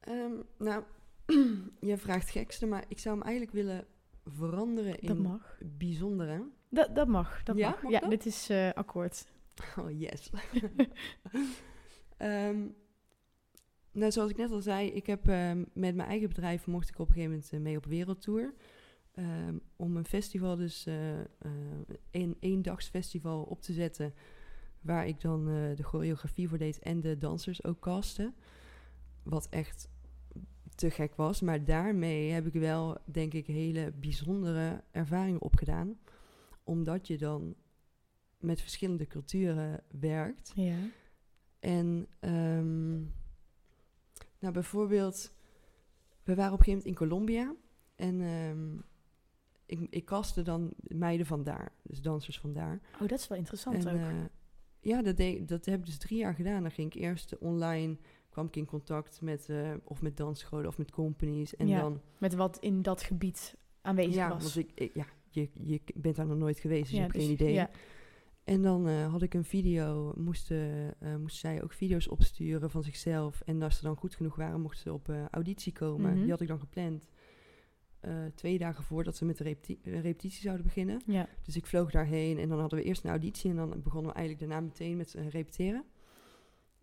Ehm, nou, *clears throat* je vraagt gekste, maar ik zou hem eigenlijk willen veranderen in Dat mag. bijzondere. Dat, dat mag. Dat Ja, mag. mag ja, dat? dit is eh, akkoord. *laughs* Oh, yes. *laughs* Ehm, nou, zoals ik net al zei, ik heb ehm, met mijn eigen bedrijf mocht ik op een gegeven moment eh, mee op wereldtour. Ehm, om een festival, dus eh, een eendagsfestival op te zetten. Waar ik dan de choreografie voor deed en de dansers ook casten. Wat echt te gek was. Maar daarmee heb ik wel, denk ik, hele bijzondere ervaringen opgedaan. Omdat je dan met verschillende culturen werkt. Ja. En ehm, nou, bijvoorbeeld, we waren op een gegeven moment in Colombia. En ehm, ik, ik kaste dan meiden van daar, dus dansers van daar. Oh, dat is wel interessant en, ook. eh, ja, dat, deed, dat heb ik dus drie jaar gedaan. Dan ging ik eerst online, kwam ik in contact met, eh, of met dansscholen of met companies. En Ja, dan, Met wat in dat gebied aanwezig ja, was. want ik, ik- ja, je, je bent daar nog nooit geweest, dus Ja, je hebt dus- geen idee. Ja. En dan eh, had ik een video, moesten, eh, moesten zij ook video's opsturen van zichzelf. En als ze dan goed genoeg waren, mochten ze op auditie komen. Mhm. Die had ik dan gepland. twee dagen voordat ze met de repeti- repetitie zouden beginnen. ja. Dus ik vloog daarheen en dan hadden we eerst een auditie. En dan begonnen we eigenlijk daarna meteen met repeteren.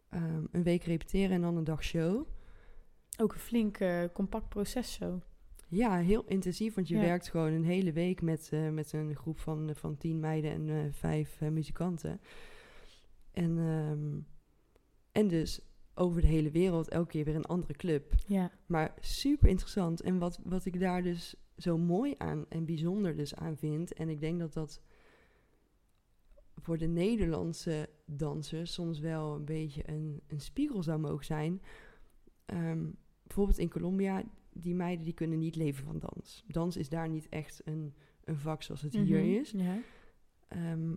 Ehm, een week repeteren en dan een dag show. Ook een flink eh, compact proces zo. Ja, heel intensief, want je Ja. werkt gewoon een hele week met, eh, met een groep van, van tien meiden en eh, vijf eh, muzikanten. En, ehm, en dus over de hele wereld elke keer weer een andere club. Ja. Maar super interessant. En wat, wat ik daar dus zo mooi aan en bijzonder dus aan vind, en ik denk dat dat voor de Nederlandse dansers soms wel een beetje een, een spiegel zou mogen zijn. Ehm, bijvoorbeeld in Colombia, die meiden die kunnen niet leven van dans. Dans is daar niet echt een, een vak zoals het hier Mhm. is. Ja. Ehm,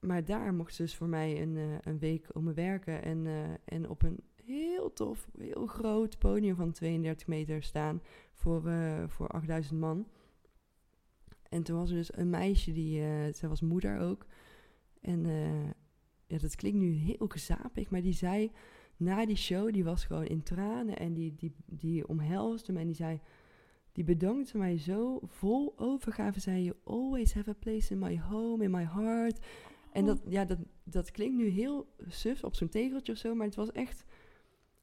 maar daar mocht ze dus voor mij een, eh, een week om me werken. En, eh, en op een heel tof, heel groot podium van 32 meter staan voor, eh, voor 8000 man. En toen was er dus een meisje, die, zij was moeder ook. En eh, ja, dat klinkt nu heel gezapig, maar die zei na die show, die was gewoon in tranen en die, die, die omhelsde me en die zei... Die bedankte mij zo vol overgave. Zei je always have a place in my home, in my heart. En dat, ja, dat, dat klinkt nu heel suf op zo'n tegeltje of zo, maar het was echt.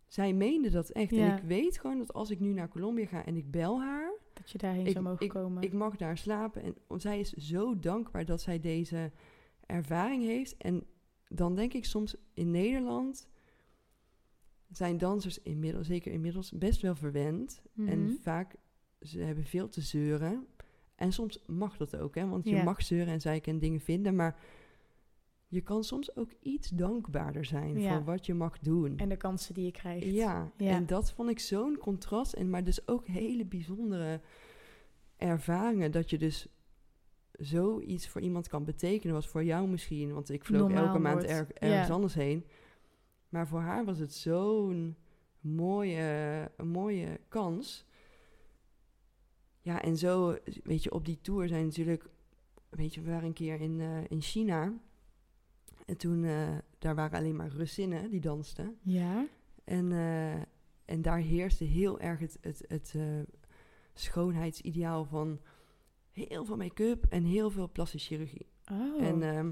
Zij meende dat echt. Ja. En ik weet gewoon dat als ik nu naar Colombia ga en ik bel haar, Dat je daarheen Ik- zou mogen ik- komen. ik mag daar slapen. En zij is zo dankbaar dat zij deze ervaring heeft. En dan denk ik soms in Nederland zijn dansers inmiddels, zeker inmiddels, best wel verwend. Mhm. En vaak, ze hebben veel te zeuren. En soms mag dat ook, hè. Want je Ja. mag zeuren en zeiken en dingen vinden, maar je kan soms ook iets dankbaarder zijn Ja. voor wat je mag doen. En de kansen die je krijgt. Ja, Ja. en dat vond ik zo'n contrast. En, maar dus ook hele bijzondere ervaringen. Dat je dus zoiets voor iemand kan betekenen. Wat voor jou misschien, want ik vloog Normaal elke maand er- ergens anders heen. Maar voor haar was het zo'n mooie, een mooie kans. Ja, en zo, weet je, op die tour zijn natuurlijk... Weet je, we waren een keer in, eh, in China. En toen, eh, daar waren alleen maar Russinnen die dansten. Ja. En, eh, en daar heerste heel erg het, het, het schoonheidsideaal van heel veel make-up en heel veel plastische chirurgie. Oh. En, ehm,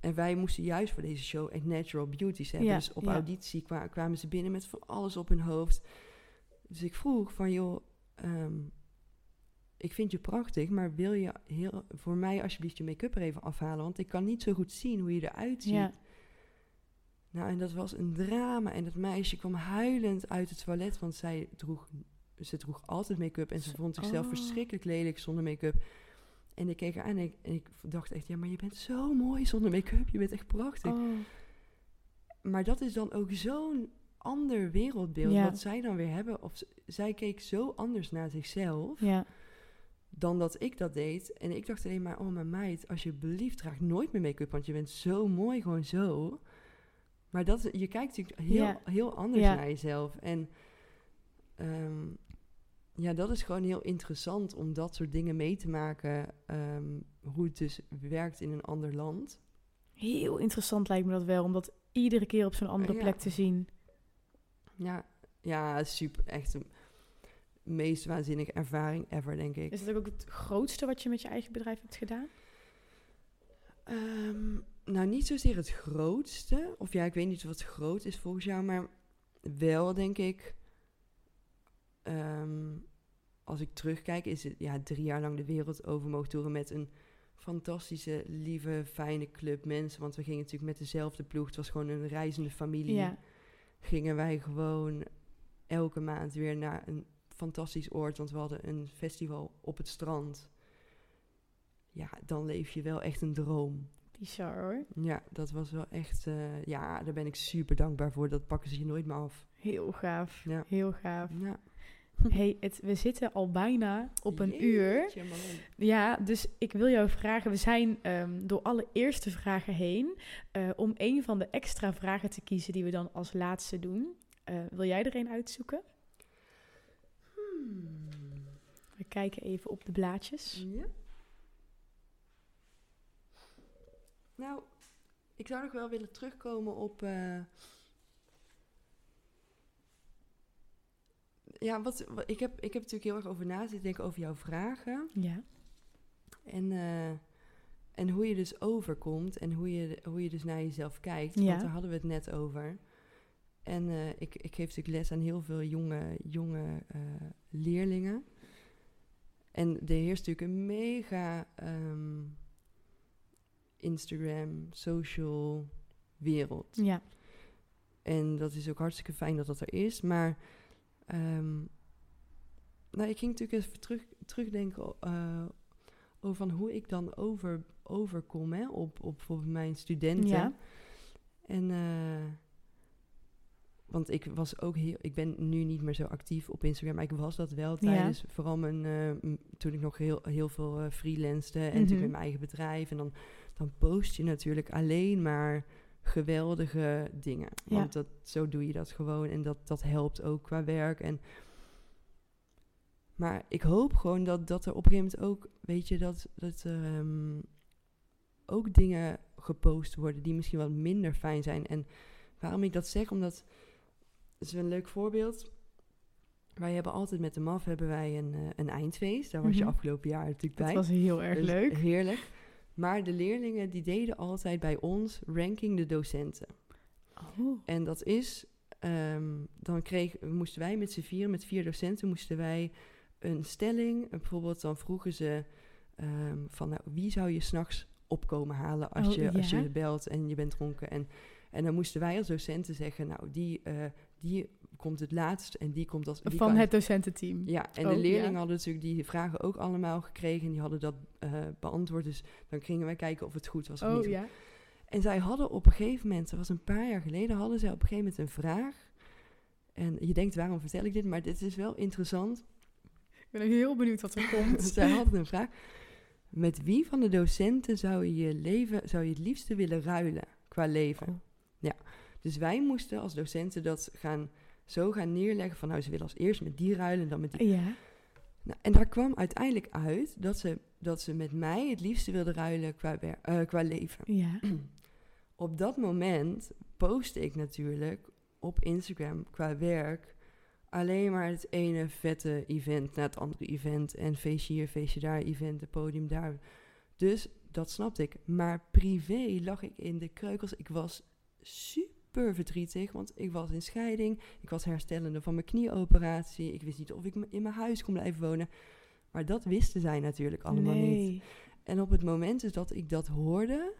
en wij moesten juist voor deze show echt natural beauties hebben. Ja, dus op ja. auditie kwa- kwamen ze binnen met van alles op hun hoofd. Dus ik vroeg van, joh, ehm, ik vind je prachtig, maar wil je heel, voor mij alsjeblieft je make-up er even afhalen? Want ik kan niet zo goed zien hoe je eruit ziet. ja. Nou, en dat was een drama. En dat meisje kwam huilend uit het toilet, want zij droeg, ze droeg altijd make-up en ze vond zichzelf Oh. verschrikkelijk lelijk zonder make-up. En ik keek haar aan en ik, en ik dacht echt, ja, maar je bent zo mooi zonder make-up. Je bent echt prachtig. Oh. Maar dat is dan ook zo'n ander wereldbeeld Ja. wat zij dan weer hebben. Of zij keek zo anders naar zichzelf Ja. dan dat ik dat deed. En ik dacht alleen maar, oh mijn meid, alsjeblieft, draag nooit meer make-up, want je bent zo mooi, gewoon zo. Maar dat, je kijkt natuurlijk heel, Ja. heel anders naar jezelf. En ehm, ja, dat is gewoon heel interessant om dat soort dingen mee te maken. ehm, hoe het dus werkt in een ander land. Heel interessant lijkt me dat wel, om dat iedere keer op zo'n andere Ja. plek te zien. Ja, ja, super. Echt de meest waanzinnige ervaring ever, denk ik. Is dat ook het grootste wat je met je eigen bedrijf hebt gedaan? Ehm, nou, niet zozeer het grootste. Of ja, ik weet niet wat groot is volgens jou, maar wel denk ik. ehm, als ik terugkijk, is het ja, drie jaar lang de wereld over mogen toeren met een fantastische, lieve, fijne club mensen. Want we gingen natuurlijk met dezelfde ploeg. Het was gewoon een reizende familie. Ja. Gingen wij gewoon elke maand weer naar een fantastisch oord. Want we hadden een festival op het strand. Ja, dan leef je wel echt een droom. Bizar hoor. Ja, dat was wel echt. eh, ja, daar ben ik super dankbaar voor. Dat pakken ze je nooit meer af. Heel gaaf. Ja. Heel gaaf. Ja. *laughs* Hey, het, we zitten al bijna op een uur. Jeetje. Ja, dus ik wil jou vragen. We zijn ehm, door alle eerste vragen heen. eh, om een van de extra vragen te kiezen die we dan als laatste doen. Eh, wil jij er een uitzoeken? Hmm. We kijken even op de blaadjes. Ja. Nou, ik zou nog wel willen terugkomen op. eh, ja, wat, wat- ik, heb, ik heb natuurlijk heel erg over na zitten denken over jouw vragen. Ja. En, eh, en hoe je dus overkomt en hoe je, hoe je dus naar jezelf kijkt. Ja. Want daar hadden we het net over. En eh, ik, ik geef natuurlijk les aan heel veel jonge, jonge eh, leerlingen. En er heerst natuurlijk een mega ehm, Instagram, social wereld. Ja. En dat is ook hartstikke fijn dat dat er is. Maar ehm, nou, ik ging natuurlijk even terug, terugdenken eh, over van hoe ik dan over, overkom hè, op, op bijvoorbeeld mijn studenten. Ja. En eh, want ik was ook heel, ik ben nu niet meer zo actief op Instagram, maar ik was dat wel Ja. tijdens vooral mijn eh, toen ik nog heel, heel veel freelancede en natuurlijk met mijn eigen bedrijf. En dan, dan post je natuurlijk alleen maar geweldige dingen. Ja. Want dat, zo doe je dat gewoon en dat, dat helpt ook qua werk. En, maar ik hoop gewoon dat, dat er op een gegeven moment ook, weet je, dat, dat er ehm, ook dingen gepost worden die misschien wat minder fijn zijn. En waarom ik dat zeg, omdat, dat is een leuk voorbeeld. Wij hebben altijd met de MAF hebben wij een, eh, een eindfeest. Daar was je Mhm. afgelopen jaar natuurlijk Dat bij. was heel erg Dus leuk. Heerlijk. Maar de leerlingen die deden altijd bij ons ranking de docenten. Oh. En dat is, ehm, dan kreeg, moesten wij met z'n vieren, met vier docenten, moesten wij een stelling. Bijvoorbeeld dan vroegen ze ehm, van, nou, wie zou je s'nachts opkomen halen als, Oh, je, als je belt en je bent dronken? En, en dan moesten wij als docenten zeggen, nou, die, eh, die komt het laatst en die komt als... die Van het docententeam. ja, en Oh, de leerlingen ja. hadden natuurlijk die vragen ook allemaal gekregen en die hadden dat eh, beantwoord. Dus dan gingen wij kijken of het goed was of Oh niet. ja. En zij hadden op een gegeven moment, dat was een paar jaar geleden, hadden zij op een gegeven moment een vraag. En je denkt, waarom vertel ik dit? Maar dit is wel interessant. Ik ben ook heel benieuwd wat er *laughs* komt. zij hadden een vraag. Met wie van de docenten zou je je leven, zou je het liefste willen ruilen qua leven? Oh. Ja. Dus wij moesten als docenten dat gaan, zo gaan neerleggen van, nou, ze willen als eerst met die ruilen, dan met die. Ja. Nou, en daar kwam uiteindelijk uit dat ze, dat ze met mij het liefste wilde ruilen qua, eh, qua leven. Ja. *clears throat* Op dat moment postte ik natuurlijk op Instagram qua werk alleen maar het ene vette event na het andere event. En feestje hier, feestje daar, event, de podium daar. Dus dat snapte ik. Maar privé lag ik in de kreukels. Ik was super verdrietig, want ik was in scheiding. Ik was herstellende van mijn knieoperatie. Ik wist niet of ik in mijn huis kon blijven wonen. Maar dat wisten zij natuurlijk allemaal niet. En op het moment dus dat ik dat hoorde,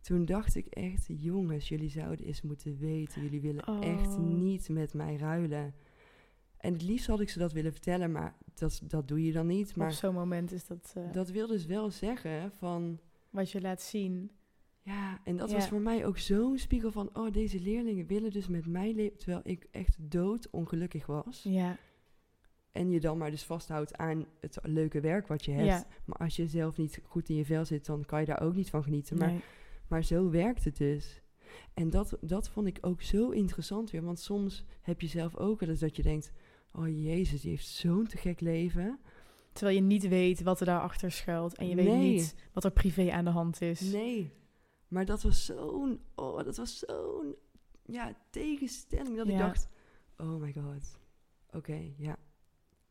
toen dacht ik echt, jongens, jullie zouden eens moeten weten. Jullie willen echt Oh. niet met mij ruilen. En het liefst had ik ze dat willen vertellen, maar dat, dat doe je dan niet. Op Maar zo'n moment is dat, eh, dat wil dus wel zeggen van... wat je laat zien. Ja, en dat Ja. was voor mij ook zo'n spiegel van... oh, deze leerlingen willen dus met mij leven... terwijl ik echt dood ongelukkig was. Ja, En je dan maar dus vasthoudt aan het leuke werk wat je hebt. Ja. Maar als je zelf niet goed in je vel zit... dan kan je daar ook niet van genieten. Maar nee. Maar zo werkt het dus. En dat, dat vond ik ook zo interessant weer. Want soms heb je zelf ook wel eens dat je denkt... Oh jezus, die heeft zo'n te gek leven. Terwijl je niet weet wat er daarachter schuilt. En je weet niet wat er privé aan de hand is. Nee. Maar dat was zo'n... Oh, dat was zo'n... Ja, tegenstelling. Dat ik dacht... Oh my god. Oké, ja.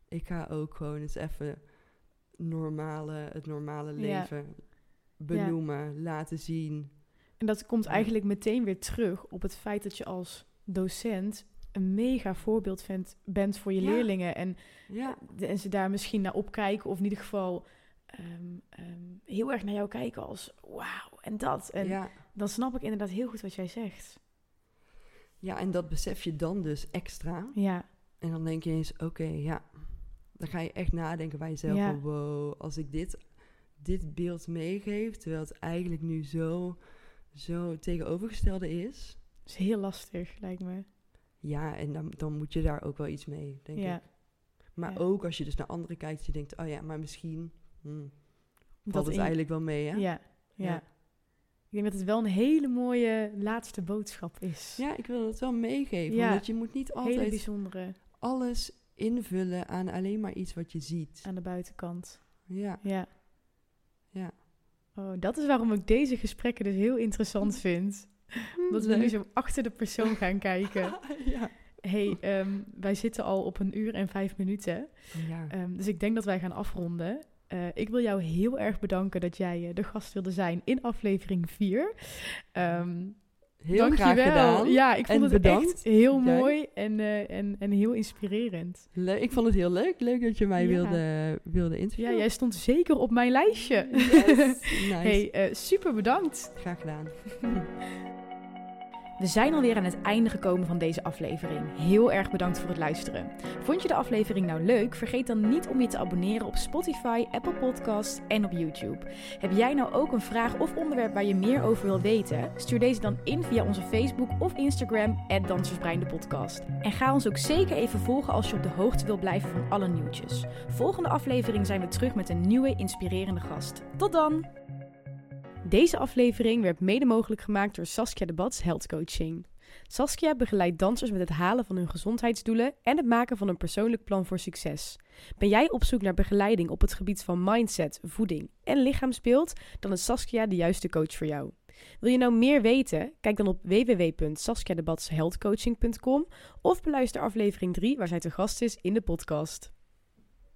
Ik ga ook gewoon eens even... Normale, het normale Ja. leven benoemen, laten zien. En dat komt eigenlijk meteen weer terug op het feit dat je als docent een mega voorbeeld vindt, bent voor je leerlingen. En, en ze daar misschien naar opkijken, of in ieder geval ehm, ehm, heel erg naar jou kijken als wauw en dat. En ja. dan snap ik inderdaad heel goed wat jij zegt. ja, en dat besef je dan dus extra. Ja, En dan denk je eens, oké, ja. Dan ga je echt nadenken bij jezelf Ja. van, wow, als ik dit, dit beeld meegeef, terwijl het eigenlijk nu zo, zo tegenovergestelde is. is heel lastig, lijkt me. Ja, en dan, dan moet je daar ook wel iets mee, denk ja, ik. Maar ja. ook als je dus naar anderen kijkt, je denkt, oh ja, maar misschien hmm, valt dat het in- eigenlijk wel mee, hè? Ja, ja. Ja. Ik denk dat het wel een hele mooie laatste boodschap is. Ja, ik wil het wel meegeven, Ja. want je moet niet hele altijd bijzondere alles invullen aan alleen maar iets wat je ziet. aan de buitenkant. Ja, Ja. ja. Oh, dat is waarom ik deze gesprekken dus heel interessant *laughs* vind. Dat we nu zo achter de persoon gaan *laughs* kijken. ja. hey, ehm, wij zitten al op een uur en vijf minuten. ja. Ehm, dus ik denk dat wij gaan afronden. Eh, ik wil jou heel erg bedanken dat jij eh, de gast wilde zijn in aflevering 4. Ehm Heel graag dankjewel. gedaan. Ja, ik vond En het bedankt. echt heel mooi en, eh, en, en heel inspirerend. Le- ik vond het heel leuk. Leuk dat je mij Ja. wilde, wilde Ja, interviewen. jij stond zeker op mijn lijstje. Yes. *laughs* Nice. Hey, super bedankt. Graag gedaan. *laughs* We zijn alweer aan het einde gekomen van deze aflevering. Heel erg bedankt voor het luisteren. Vond je de aflevering nou leuk? Vergeet dan niet om je te abonneren op Spotify, Apple Podcasts en op YouTube. Heb jij nou ook een vraag of onderwerp waar je meer over wil weten? Stuur deze dan in via onze Facebook of Instagram, Dansersbrein podcast. En ga ons ook zeker even volgen als je op de hoogte wil blijven van alle nieuwtjes. Volgende aflevering zijn we terug met een nieuwe inspirerende gast. Tot dan! Deze aflevering werd mede mogelijk gemaakt door Saskia de Bats Health Coaching. Saskia begeleidt dansers met het halen van hun gezondheidsdoelen en het maken van een persoonlijk plan voor succes. Ben jij op zoek naar begeleiding op het gebied van mindset, voeding en lichaamsbeeld? Dan is Saskia de juiste coach voor jou. Wil je nou meer weten? Kijk dan op www.saskiadebatshealthcoaching.com of beluister aflevering 3 waar zij te gast is in de podcast.